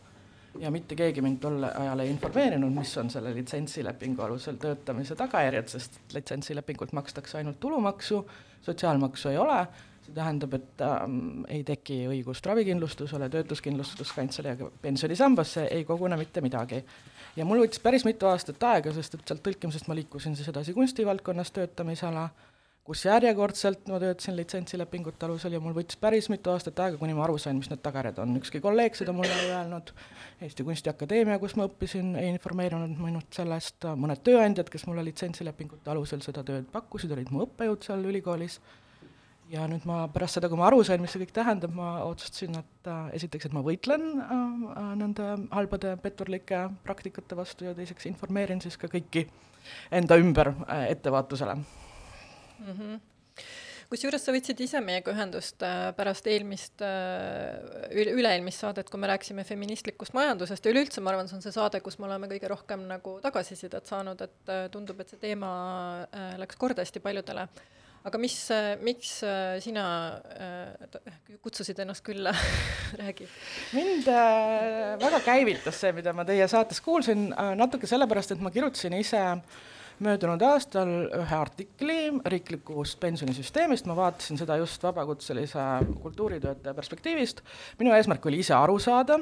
ja mitte keegi mind tol ajal ei informeerinud, mis on selle litsentsilepingu alusel töötamise tagajärjed, sest litsentsilepingult makstakse ainult tulumaksu, sotsiaalmaksu ei ole, see tähendab, et ähm, ei teki õigust ravikindlustusele, töötuskindlustuskaitsele ja pensionisambasse ei kogune mitte midagi. Ja mul võttis päris mitu aastat aega, sest et sealt tõlkimisest ma liikusin siis edasi kunstivaldkonnas töötamisala, kus järjekordselt ma töötasin litsentsilepingute alusel ja mul võttis päris mitu aastat aega, kuni ma aru sain, mis need tagajärjed on, ükski kolleeg seda mulle ei öelnud, Eesti Kunstiakadeemia, kus ma õppisin, ei informeerinud minult sellest, mõned tööandjad, kes mulle litsentsilepingute alusel seda tööd pakkusid, olid mu õppejõud seal ülikoolis ja nüüd ma pärast seda, kui ma aru sain, mis see kõik tähendab, ma otsustasin, et äh, esiteks, et ma võitlen äh, äh, nende halbade petturlike praktikate vastu ja teiseks informeerin siis ka kõiki enda ümber äh, ettevaatusele. Mm. -hmm kusjuures sa võtsid ise meiega ühendust äh, pärast eelmist üle, üle-eelmist saadet, kui me rääkisime feministlikust majandusest. Ja üleüldse ma arvan, see on see saade, kus me oleme kõige rohkem nagu tagasisidet saanud, et tundub, et see teema läks korda hästi paljudele aga mis, miks äh, sina äh, kutsusid ennast külla räägi. mind äh, väga käivitas see, mida ma teie saates kuulsin, natuke sellepärast, et ma kirjutasin ise möödunud aastal ühe artikli riiklikust pensionisüsteemist, ma vaatasin seda just vabakutselise kultuuritöötaja perspektiivist. minu eesmärk oli ise aru saada,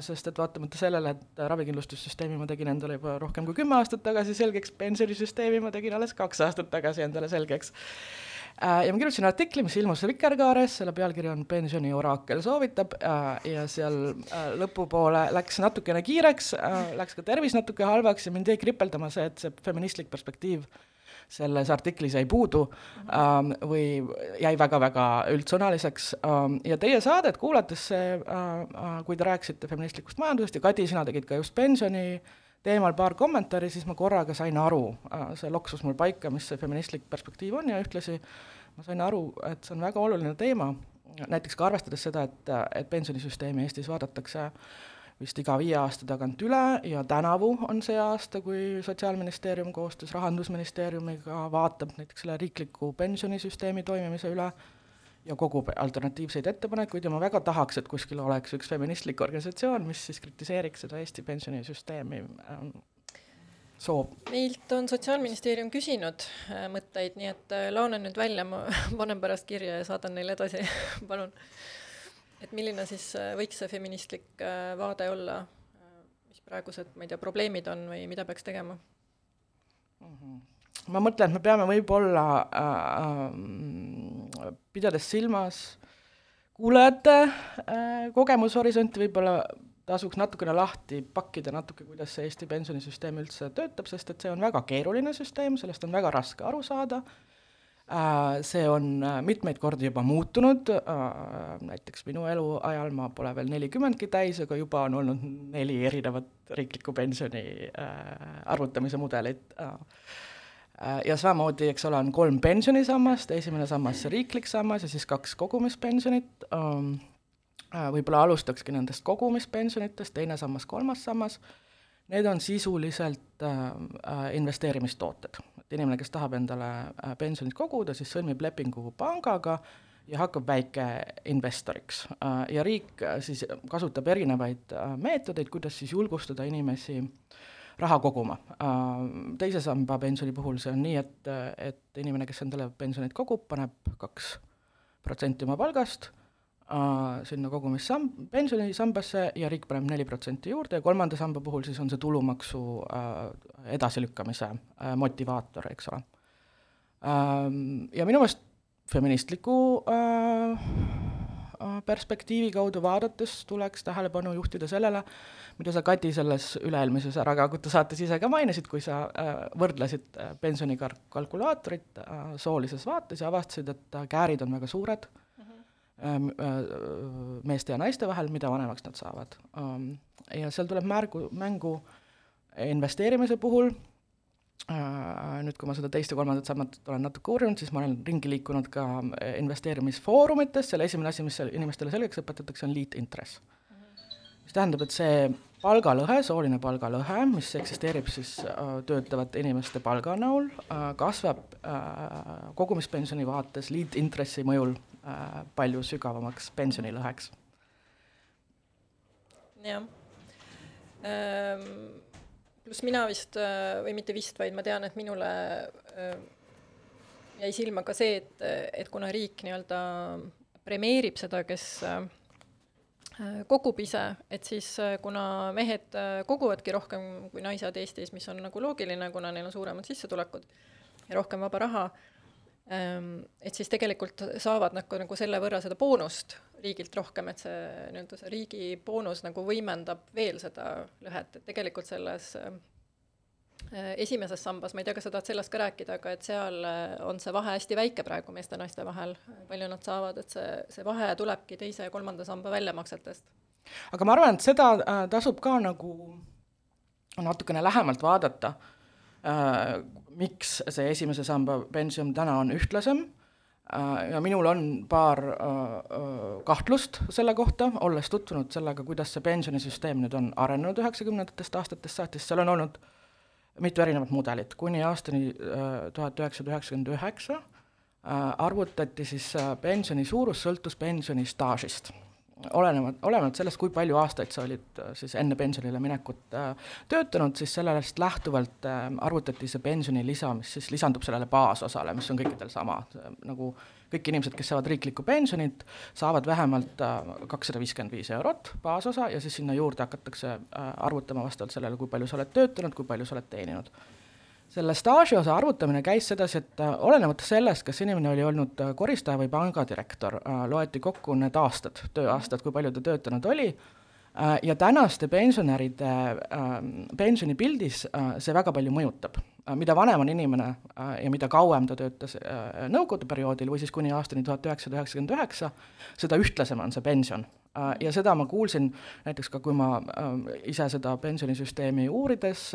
sest et vaatamata sellele, et ravikindlustussüsteemi ma tegin endale juba rohkem kui kümme aastat tagasi selgeks, pensionisüsteemi ma tegin alles kaks aastat tagasi endale selgeks Äh, ja ma kirjutasin artikli, mis ilmus Vikerkaares, selle pealkiri on Pensioni oraakel soovitab äh, ja seal äh, lõpupoole läks natukene kiireks, läks ka tervis natuke halvaks ja mind jäi kripeldama see, et see feministlik perspektiiv selles artiklis jäi puudu ähm, või jäi väga-väga üldsõnaliseks. Ähm, ja teie saadet kuulates see äh,, kui te rääkisite feministlikust majandusest ja Kadi, sina tegid ka just pensioni teemal paar kommentaari, siis ma korraga sain aru äh,, see loksus mul paika, mis see feministlik perspektiiv on ja ühtlasi ma sain aru, et see on väga oluline teema, näiteks ka arvestades seda, et, et pensionisüsteemi Eestis vaadatakse vist iga viie aasta tagant üle ja tänavu on see aasta, kui Sotsiaalministeerium koostöös Rahandusministeeriumiga vaatab näiteks selle riikliku pensionisüsteemi toimimise üle ja kogub alternatiivseid ettepanekuid ja ma väga tahaks, et kuskil oleks üks feministlik organisatsioon, mis siis kritiseeriks seda Eesti pensionisüsteemi ähm, soov? meilt on Sotsiaalministeerium küsinud äh, mõtteid, nii et äh, launan nüüd välja, ma panen pärast kirja ja saadan neile edasi palun. et milline siis äh, võiks see feministlik vaade olla, mis praegused, ma ei tea, probleemid on või mida peaks tegema? Ma mõtlen, et me peame võib-olla äh, äh, pidades silmas kuulajate äh, kogemushorisonti, võib-olla tasuks natukene lahti pakkida natuke, kuidas see Eesti pensionisüsteem üldse töötab, sest et see on väga keeruline süsteem, sellest on väga raske aru saada. Äh,, see on äh, mitmeid kordi juba muutunud äh,, näiteks minu eluajal, ma pole veel nelikümmendki täis, aga juba on olnud neli erinevat riikliku pensioni äh, arvutamise mudelit äh, ja samamoodi, eks ole, on kolm pensionisammast, esimene sammas riiklik sammas ja siis kaks kogumispensionit, ähm, äh, võib-olla alustakski nendest kogumispensionitest, teine sammas, kolmas sammas, need on sisuliselt äh, investeerimistooted. et inimene, kes tahab endale pensionit koguda, siis sõlmib lepingu pangaga ja hakkab väikeinvestoriks. ja riik siis kasutab erinevaid meetodeid, kuidas siis julgustada inimesi äh, raha koguma. Äh, teise samba pensioni puhul see on nii, et, et inimene, kes endale pensionit kogub, paneb kaks protsenti oma palgast uh, sinna kogumissam-, pensionisambasse ja riik paneb neli protsenti juurde ja kolmanda samba puhul siis on see tulumaksu uh, edasilükkamise motivaator, eks ole. Ja minu meelest feministliku perspektiivi kaudu vaadates tuleks tähelepanu juhtida sellele, mida sa, Kati, selles üle-eelmises Ärakaguta saates ise ka mainisid, kui sa äh, võrdlesid äh, pensionikalkulaatorit äh, soolises vaates ja avastasid, et äh, käärid on väga suured mm -hmm. äh, meeste ja naiste vahel, mida vanemaks nad saavad ähm,. ja seal tuleb märgu, mängu investeerimise puhul äh,, nüüd kui ma seda teist ja kolmandat sammat olen natuke uurinud, siis ma olen ringi liikunud ka investeerimisfoorumites, selle esimene asi, mis inimestele selgeks õpetatakse, on liitintress mis tähendab, et see palgalõhe, sooline palgalõhe, mis eksisteerib siis äh, töötavate inimeste palga näol äh,, kasvab äh, kogumispensioni vaates liitintressi mõjul äh, palju sügavamaks pensionilõheks. jah ehm,. Pluss mina vist äh, või mitte vist, vaid ma tean, et minule äh, jäi silma ka see, et, et kuna riik nii-öelda premeerib seda, kes äh, kogub ise, et siis kuna mehed koguvadki rohkem kui naised Eestis, mis on nagu loogiline, kuna neil on suuremad sissetulekud ja rohkem vaba raha, ähm, et siis tegelikult saavad nagu, nagu selle võrra seda boonust riigilt rohkem, et see nii-öelda see riigi boonus nagu võimendab veel seda lõhet, et tegelikult selles Äh, esimeses sambas, ma ei tea, kas sa tahad sellest ka rääkida, aga et seal äh, on see vahe hästi väike praegu meeste ja naiste vahel, palju nad saavad, et see, see vahe tulebki teise ja kolmanda samba väljamaksetest. aga ma arvan, et seda äh, tasub ka nagu natukene lähemalt vaadata äh,, miks see esimese samba pension täna on ühtlasem. äh, ja minul on paar äh, kahtlust selle kohta, olles tutvunud sellega, kuidas see pensionisüsteem nüüd on arenenud üheksakümnendatest aastatest saati, sest seal on olnud äh, mitu erinevat mudelit, kuni aastani äh, tuhat üheksasada üheksakümmend üheksa äh, arvutati siis äh, pensioni suurus sõltus pensioni staažist. Olenevalt, olenevalt sellest, kui palju aastaid sa olid siis enne pensionile minekut töötanud, siis sellest lähtuvalt arvutati see pensionilisa, mis siis lisandub sellele baasosale, mis on kõikidel sama, nagu kõik inimesed, kes saavad riiklikku pensionit, saavad vähemalt kakssada viiskümmend viis eurot baasosa ja siis sinna juurde hakatakse äh, arvutama vastavalt sellele, kui palju sa oled töötanud, kui palju sa oled teeninud. Selle staaži osa arvutamine käis sedasi, et äh, olenemata sellest, kas inimene oli olnud äh, koristaja või pangadirektor, loeti kokku need aastad, tööaastad, kui palju ta töötanud oli Äh, ja tänaste pensionäride ähm, pensionipildis äh, see väga palju mõjutab. Äh, mida vanem on inimene ja mida kauem ta töötas nõukogude perioodil või siis kuni aastani tuhat üheksasada üheksakümmend üheksa, seda ühtlasem on see pension. Ja seda ma kuulsin näiteks ka, kui ma ise seda pensionisüsteemi uurides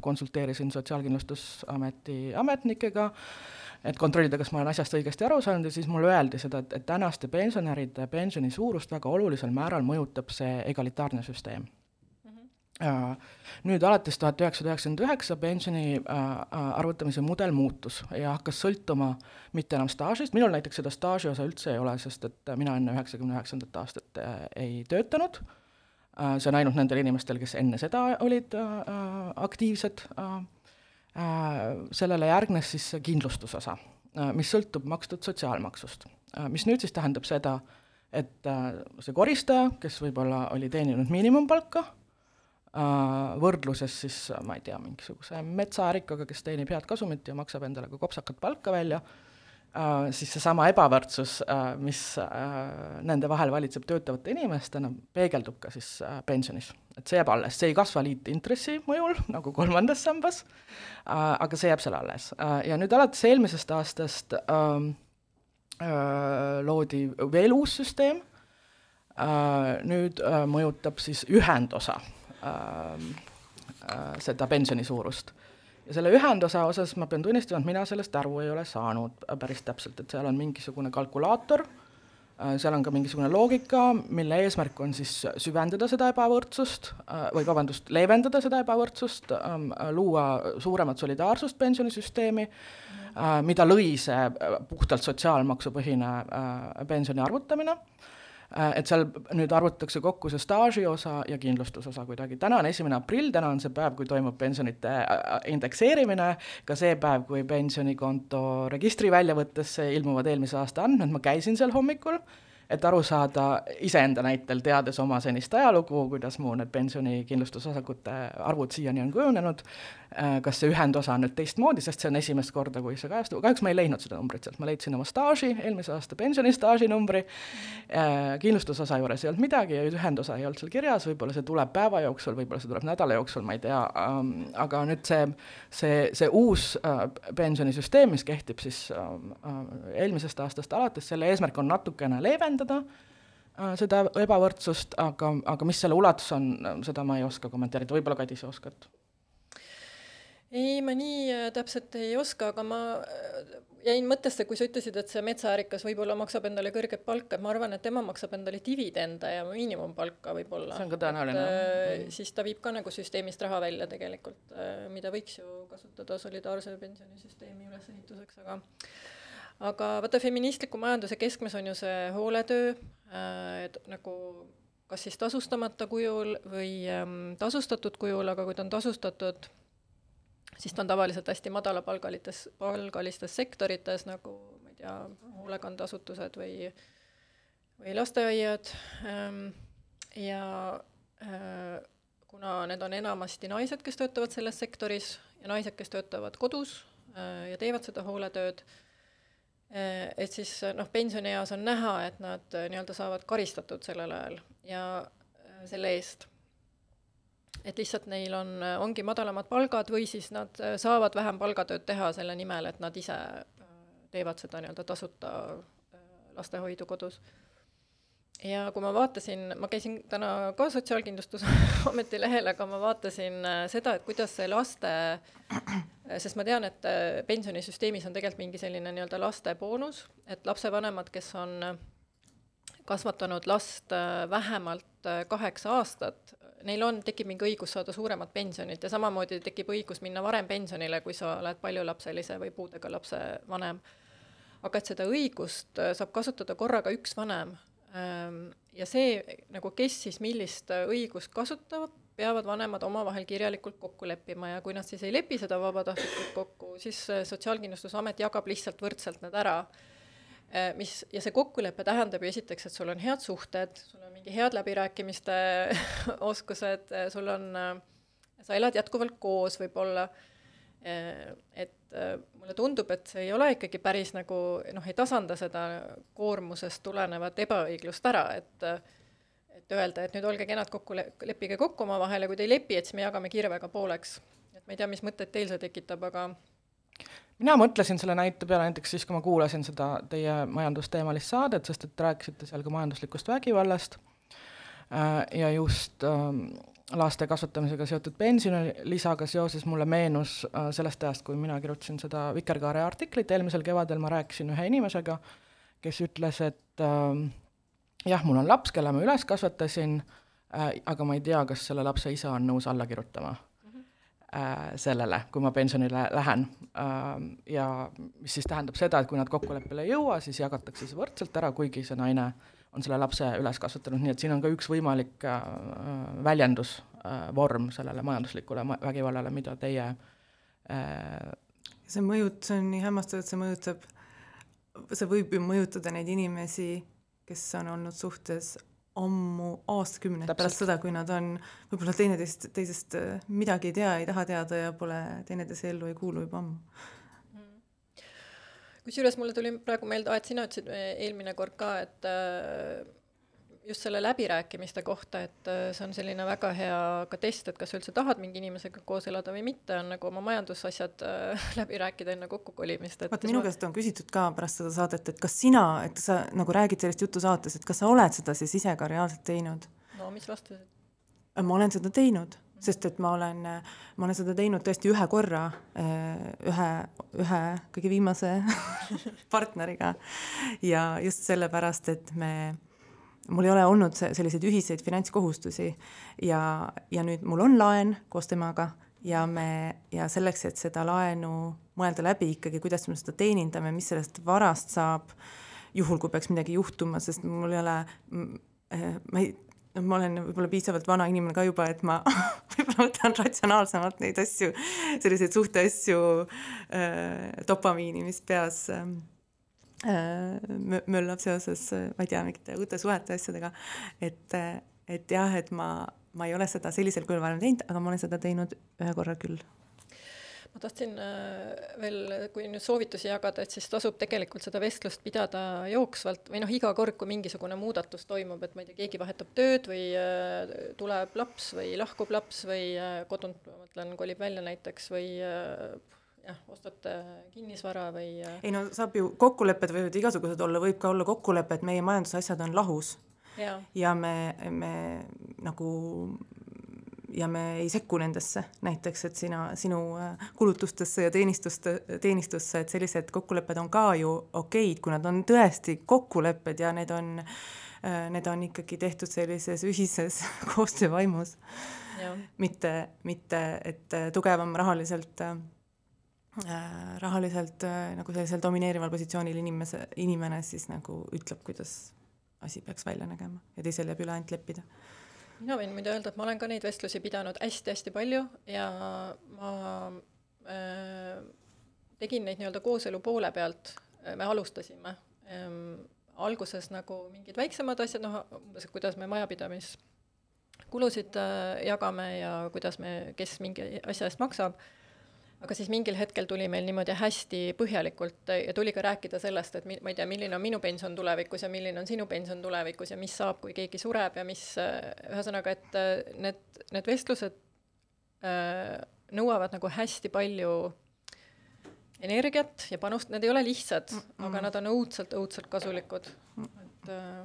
konsulteerisin Sotsiaalkindlustusameti ametnikega, et kontrollida, kas ma olen asjast õigesti aru saanud ja siis mulle öeldi seda, et, et tänaste pensionäride pensioni suurust väga olulisel määral mõjutab see egalitaarne süsteem nüüd alates tuhat üheksasada üheksakümmend üheksa pensioni uh, arvutamise mudel muutus ja hakkas sõltuma mitte enam staažist, minul näiteks seda staaži osa üldse ei ole, sest et mina enne üheksakümne üheksandat aastat ei töötanud see on ainult nendel inimestel, kes enne seda olid aktiivsed Äh, sellele järgnes siis see kindlustusosa, äh, mis sõltub makstud sotsiaalmaksust. Äh, mis nüüd siis tähendab seda, et see koristaja, kes võib-olla oli teeninud miinimumpalka, võrdluses siis ma ei tea, mingisuguse metsaärikaga, kes teenib head kasumit ja maksab endale ka kopsakat palka välja, siis seesama ebavõrdsus, mis nende vahel valitseb töötavate inimestena, peegeldub ka siis pensionis. et see jääb alles, see ei kasva liitintressi mõjul, nagu kolmandas sambas, aga see jääb seal alles. ja nüüd alates eelmisest aastast ähm, loodi veel uus süsteem, nüüd mõjutab siis ühendosa äh, seda pensioni suurust. ja selle ühendosa osas ma pean tunnistama, et mina sellest aru ei ole saanud päris täpselt, et seal on mingisugune kalkulaator, äh, seal on ka mingisugune loogika, mille eesmärk on siis süvendada seda ebavõrdsust äh, või vabandust, leevendada seda ebavõrdsust, ähm, luua suuremat solidaarsust pensionisüsteemi, mida lõi see puhtalt sotsiaalmaksupõhine pensioni arvutamine Äh, et seal nüüd arvutatakse kokku see staaži osa ja kindlustusosa kuidagi. täna on esimene aprill, täna on see päev, kui toimub pensionite äh, äh, indekseerimine, ka see päev, kui pensionikonto registri väljavõttesse ilmuvad eelmise aasta andmed, ma käisin seal hommikul et aru saada iseenda näitel, teades oma senist ajalugu, kuidas mu need pensionikindlustusosakute arvud siiani on kujunenud, äh, kas see ühendosa on nüüd teistmoodi, sest see on esimest korda, kui see kajastub, kahjuks ma ei leidnud seda numbrit sealt, ma leidsin oma staaži, eelmise aasta pensionistaaži numbri, äh, kindlustusosa juures ei olnud midagi ja ühendosa ei olnud seal kirjas, võib-olla see tuleb päeva jooksul, võib-olla see tuleb nädala jooksul, ma ei tea, ähm, aga nüüd see, see, see uus äh, pensionisüsteem, mis kehtib siis eelmisest aastast alates, selle eesmärk on natukene leevendada, äh, seda ebavõrdsust, aga, aga mis selle ulatus on, seda ma ei oska kommenteerida, võib-olla Kadi, sa oskad? Ei, ma nii äh, täpselt ei oska, aga ma äh, jäin mõttesse, kui sa ütlesid, et see metsaärikas võib-olla maksab endale kõrget palka, et ma arvan, et tema maksab endale dividende ja miinimumpalka võib-olla. see on ka tõenäoline. siis ta viib ka nagu süsteemist raha välja tegelikult, mida võiks ju kasutada solidaarse pensionisüsteemi ülesehituseks, aga aga vaata, feministliku majanduse keskmes on ju see hooletöö, äh, et nagu kas siis tasustamata kujul või ähm, tasustatud kujul, aga kui ta on tasustatud, siis ta on tavaliselt hästi madalapalgalites, palgalistes sektorites, nagu ma ei tea, hoolekandeasutused või, või lasteaiad ähm, ja äh, kuna need on enamasti naised, kes töötavad selles sektoris ja naised, kes töötavad kodus äh, ja teevad seda hooletööd, Äh, et siis noh, pensionieas on näha, et nad nii-öelda saavad karistatud sellel ajal ja selle eest. Et lihtsalt neil on, ongi madalamad palgad või siis nad saavad vähem palgatööd teha selle nimel, et nad ise teevad seda nii-öelda tasuta lastehoidu kodus. Ja kui ma vaatasin, ma käisin täna ka Sotsiaalkindlustusameti lehel, aga ma vaatasin äh, seda, et kuidas see laste, äh, sest ma tean, et äh, pensionisüsteemis on tegelikult mingi selline nii-öelda lasteboonus, et lapsevanemad, kes on kasvatanud last vähemalt kaheksa aastat, neil on, tekib mingi õigus saada suuremat pensionit ja samamoodi tekib õigus minna varem pensionile, kui sa oled paljulapselise või puudega lapse vanem. aga et seda õigust saab kasutada korraga üks vanem Ehm, ja see nagu, kes siis millist äh, õigust kasutavad, peavad vanemad omavahel kirjalikult kokku leppima ja kui nad siis ei lepi seda vabatahtlikult kokku, siis äh, Sotsiaalkindlustusamet jagab lihtsalt võrdselt need ära. Äh, mis, ja see kokkulepe tähendab ju esiteks, et sul on head suhted, sul on mingi head läbirääkimiste oskused, sul on, sa elad jätkuvalt koos võib-olla, et Äh, mulle tundub, et see ei ole ikkagi päris nagu noh, ei tasanda seda koormusest tulenevat ebaõiglust ära, et et öelda, et nüüd olge kenad kokku, leppige kokku omavahel ja kui te ei lepi, et siis me jagame kirvega pooleks. et ma ei tea, mis mõtteid teil see tekitab, aga mina mõtlesin selle näite peale näiteks siis, kui ma kuulasin seda teie majandusteemalist saadet, sest et rääkisite seal ka majanduslikust vägivallast äh, ja just ähm, laste kasvatamisega seotud pensionilisaga seoses mulle meenus äh, sellest ajast, kui mina kirjutasin seda Vikerkaare artiklit, eelmisel kevadel ma rääkisin ühe inimesega, kes ütles, et äh, jah, mul on laps, kelle ma üles kasvatasin äh,, aga ma ei tea, kas selle lapse isa on nõus alla kirjutama. äh, sellele, kui ma pensionile lähen äh,. ja mis siis tähendab seda, et kui nad kokkuleppele ei jõua, siis jagatakse see võrdselt ära, kuigi see naine äh, on selle lapse üles kasvatanud, nii et siin on ka üks võimalik äh, väljendusvorm äh, sellele majanduslikule vägivallale, mida teie äh, see mõjut-, see on nii hämmastav, et see mõjutab, see võib ju mõjutada neid inimesi, kes on olnud suhtes ammu aastakümneid pärast seda, kui nad on võib-olla teineteist, teisest äh, midagi ei tea, ei taha teada ja pole teineteise ellu ei kuulu juba ammu. kusjuures mulle tuli praegu meelde, et sina ütlesid eh, eelmine kord ka, et äh, just selle läbirääkimiste kohta, et äh, see on selline väga hea ka test, et kas sa üldse tahad mingi inimesega koos elada või mitte, on nagu oma majandusasjad äh, läbi rääkida enne kokkukolimist, et vaata, minu käest on küsitud ka pärast seda saadet, et kas sina, et sa nagu räägid sellist juttu saates, et kas sa oled seda siis ise ka reaalselt teinud? no mis vastasid? ma olen seda teinud, sest et ma olen, ma olen seda teinud tõesti ühe korra, ühe, ühe kõige viimase partneriga ja just sellepärast, et me, mul ei ole olnud se- selliseid ühiseid finantskohustusi ja, ja nüüd mul on laen koos temaga ja me, ja selleks, et seda laenu mõelda läbi ikkagi, kuidas me seda teenindame, mis sellest varast saab, juhul kui peaks midagi juhtuma, sest mul ei ole, ma ei, noh, ma olen võib-olla piisavalt vana inimene ka juba, et ma võib-olla võtan ratsionaalsemalt neid asju, selliseid suhteasju äh,, dopamiini, mis peas äh, möllab seoses, ma ei tea, mingite uute suhete asjadega, et, et jah, et ma, ma ei ole seda sellisel kujul varem teinud, aga ma olen seda teinud ühe korra küll. Ma tahtsin äh, veel, kui nüüd soovitusi jagada, et siis tasub tegelikult seda vestlust pidada jooksvalt või noh, iga kord, kui mingisugune muudatus toimub, et ma ei tea, keegi vahetab tööd või äh, tuleb laps või lahkub laps või äh, kodunt, ma mõtlen, kolib välja näiteks või jah, ostate kinnisvara või äh, ei no saab ju, kokkulepped võivad igasugused olla, võib ka olla kokkulepe, et meie majandusasjad on lahus. Ja me, me nagu ja me ei sekku nendesse, näiteks et sina, sinu äh, kulutustesse ja teenistuste, teenistusse, et sellised kokkulepped on ka ju okeid, kui nad on tõesti kokkulepped ja need on, need on ikkagi tehtud sellises ühises koostöövaimus, mitte, mitte et äh, tugevam rahaliselt äh, rahaliselt äh, nagu sellisel domineerival positsioonil inimese, inimene siis nagu ütleb, kuidas asi peaks välja nägema. Ja teisel jääb üle ainult leppida. Mina võin muide öelda, et ma olen ka neid vestlusi pidanud hästi-hästi palju ja ma äh, tegin neid nii-öelda kooselu poole pealt, me alustasime ähm, alguses nagu mingid väiksemad asjad, noh umbes, et kuidas me majapidamiskulusid äh, jagame ja kuidas me, kes mingi asja eest maksab, aga siis mingil hetkel tuli meil niimoodi hästi põhjalikult ja tuli ka rääkida sellest, et ma ei tea, milline on minu pension tulevikus ja milline on sinu pension tulevikus ja mis saab, kui keegi sureb ja mis, ühesõnaga, et äh, need, need vestlused äh, nõuavad nagu hästi palju energiat ja panust, need ei ole lihtsad mm, -mm. aga nad on õudselt, õudselt kasulikud, et äh,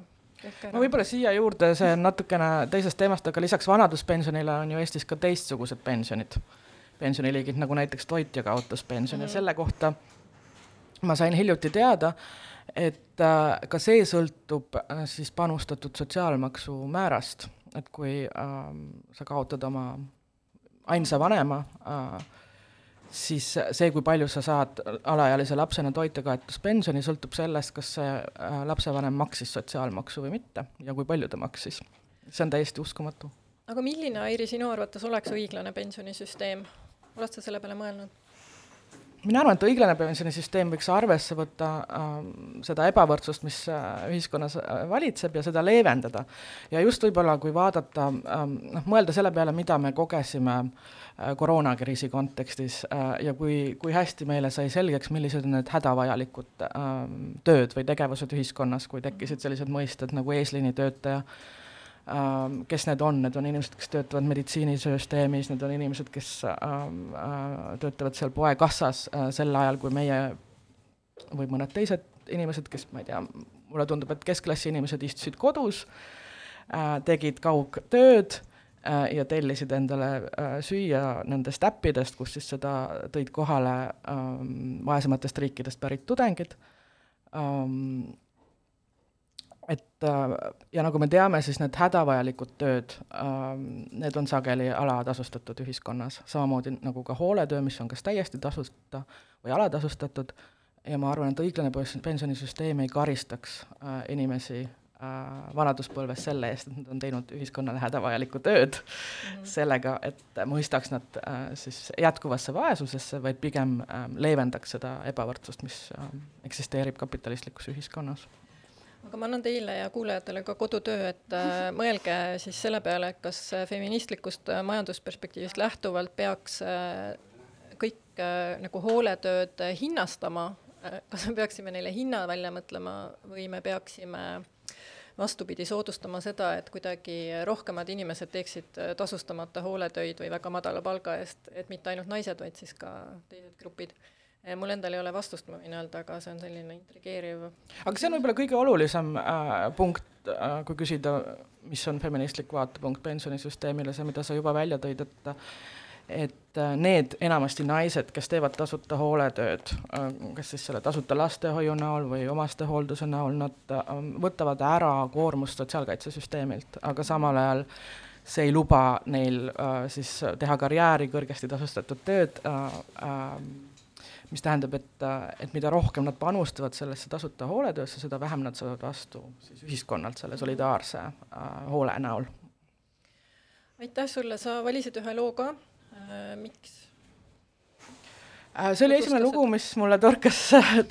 ma võib-olla siia juurde, see on natukene teisest teemast, aga lisaks vanaduspensionile on ju Eestis ka teistsugused pensionid, pensioniliigid, nagu näiteks toitja kaotas pensioni mm -hmm. ja selle kohta ma sain hiljuti teada, et äh, ka see sõltub äh, siis panustatud sotsiaalmaksu määrast, et kui äh, sa kaotad oma ainsa vanema äh,, siis see, kui palju sa saad alaealise lapsena toitjakaotuspensioni, sõltub sellest, kas see äh, lapsevanem maksis sotsiaalmaksu või mitte ja kui palju ta maksis. see on täiesti uskumatu. aga milline, Airi, sinu arvates oleks õiglane pensionisüsteem? Oled sa selle peale mõelnud? mina arvan, et õiglane pensionisüsteem võiks arvesse võtta äh, seda ebavõrdsust, mis äh, ühiskonnas äh, valitseb ja seda leevendada. ja just võib-olla, kui vaadata äh,, noh, mõelda selle peale, mida me kogesime äh, koroonakriisi kontekstis äh, ja kui, kui hästi meile sai selgeks, millised on need hädavajalikud äh, tööd või tegevused ühiskonnas, kui tekkisid sellised mõisted nagu eesliinitöötaja äh,, kes need on, need on inimesed, kes töötavad meditsiinisüsteemis, need on inimesed, kes ähm, äh, töötavad seal poekassas äh, sel ajal, kui meie või mõned teised inimesed, kes ma ei tea, mulle tundub, et keskklassi inimesed istusid kodus, äh, tegid kaugtööd ja tellisid endale süüa nendest äppidest, kus siis seda tõid kohale ähm, vaesematest riikidest pärit tudengid et ja nagu me teame, siis need hädavajalikud tööd, need on sageli alatasustatud ühiskonnas, samamoodi nagu ka hooletöö, mis on kas täiesti tasuta või alatasustatud, ja ma arvan, et õiglane pensionisüsteem ei karistaks inimesi vanaduspõlves selle eest, et nad on teinud ühiskonnale hädavajalikku tööd. Mm, -hmm. sellega, et mõistaks nad siis jätkuvasse vaesusesse, vaid pigem leevendaks seda ebavõrdsust, mis eksisteerib kapitalistlikus ühiskonnas aga ma annan teile ja kuulajatele ka kodutöö, et äh, mõelge siis selle peale, et kas feministlikust äh, majandusperspektiivist lähtuvalt peaks äh, kõik äh, nagu hooletööd äh, hinnastama äh,, kas me peaksime neile hinna välja mõtlema või me peaksime vastupidi, soodustama seda, et kuidagi rohkemad inimesed teeksid äh, tasustamata hooletöid või väga madala palga eest, et mitte ainult naised, vaid siis ka teised grupid mul endal ei ole vastust, ma võin öelda, aga see on selline intrigeeriv. aga see on võib-olla kõige olulisem äh, punkt äh,, kui küsida, mis on feministlik vaatepunkt pensionisüsteemile, see, mida sa juba välja tõid, et et äh, need enamasti naised, kes teevad tasuta hooletööd, äh, kas siis selle tasuta lastehoiu näol või omastehoolduse näol, nad äh, võtavad ära koormust sotsiaalkaitsesüsteemilt, aga samal ajal see ei luba neil äh, siis teha karjääri, kõrgesti tasustatud tööd äh,, äh, mis tähendab, et, et mida rohkem nad panustavad sellesse tasuta hooletöösse, seda vähem nad saavad vastu siis ühiskonnalt selle solidaarse äh, hoole näol. aitäh sulle, sa valisid ühe loo ka. Äh,, miks? Äh, see oli esimene lugu, mis mulle torkas,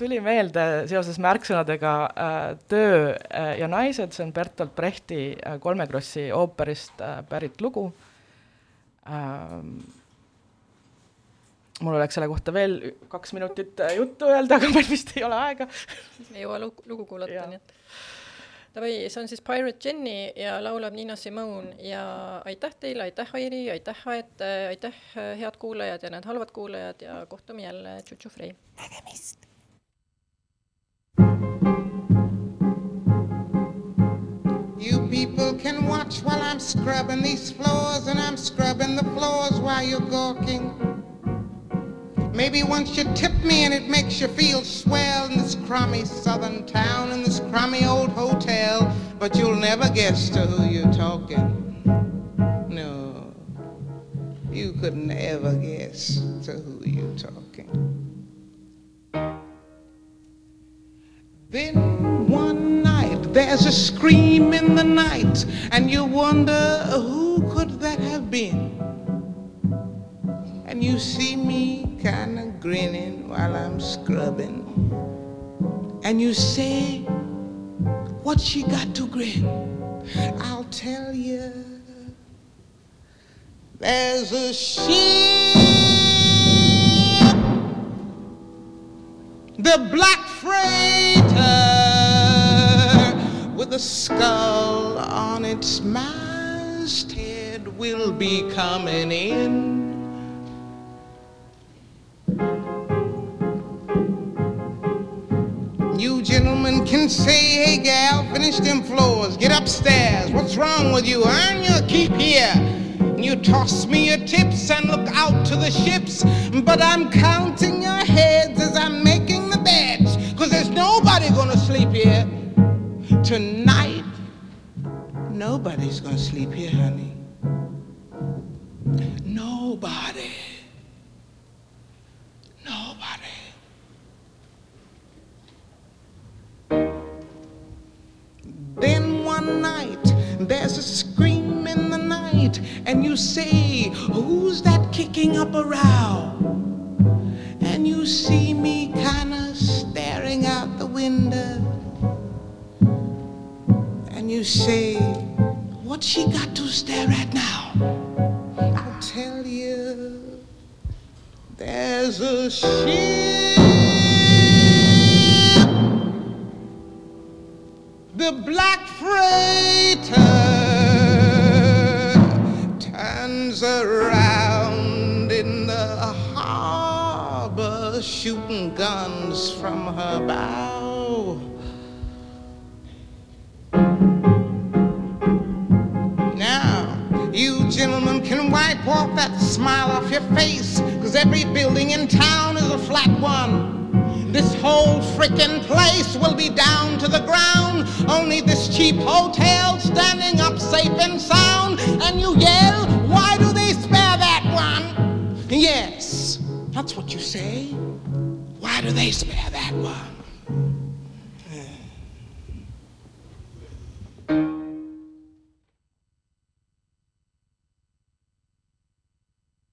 tuli meelde seoses märksõnadega äh, Töö äh, ja naised, see on Bertolt Brechti äh, Kolme Krossi ooperist äh, pärit lugu. Äh, mul oleks selle kohta veel kaks minutit äh, juttu öelda, aga meil vist ei ole aega. ei jõua lugu, lugu kuulata, nii et davai, see on siis Pirate Jenny ja laulab Nina Simone ja aitäh teile, aitäh Airi, aitäh Aet, aitäh head kuulajad ja need halvad kuulajad ja kohtume jälle, tšutšufrei. nägemist. You people can watch while I'm scrubbing these floors and I'm scrubbing the floors while you're gawking. Maybe once you tip me and it makes you feel swell in this crummy southern town, in this crummy old hotel, but you'll never guess to who you're talking. No, you couldn't ever guess to who you're talking. Then one night there's a scream in the night, and you wonder who could that have been? And you see me kind of grinning while I'm scrubbing. And you say, What she got to grin? I'll tell you. There's a ship, the black freighter with a skull on its masthead will be coming in. You gentlemen can say, hey gal, finish them floors, get upstairs. What's wrong with you? Earn your keep here. And You toss me your tips and look out to the ships, but I'm counting your heads as I'm making the beds, cause there's nobody gonna sleep here. Tonight, nobody's gonna sleep here, honey. Nobody. Nobody. Then one night there's a scream in the night, and you say, Who's that kicking up a row? And you see me kinda staring out the window, and you say, What's she got to stare at now? I'll tell you, there's a ship. The black freighter turns around in the harbor, shooting guns from her bow. Now, you gentlemen can wipe off that smile off your face, cause every building in town is a flat one. This whole frickin' place will be down to the ground. Only this cheap hotel standing up safe and sound. And you yell, why do they spare that one? Yes, that's what you say. Why do they spare that one?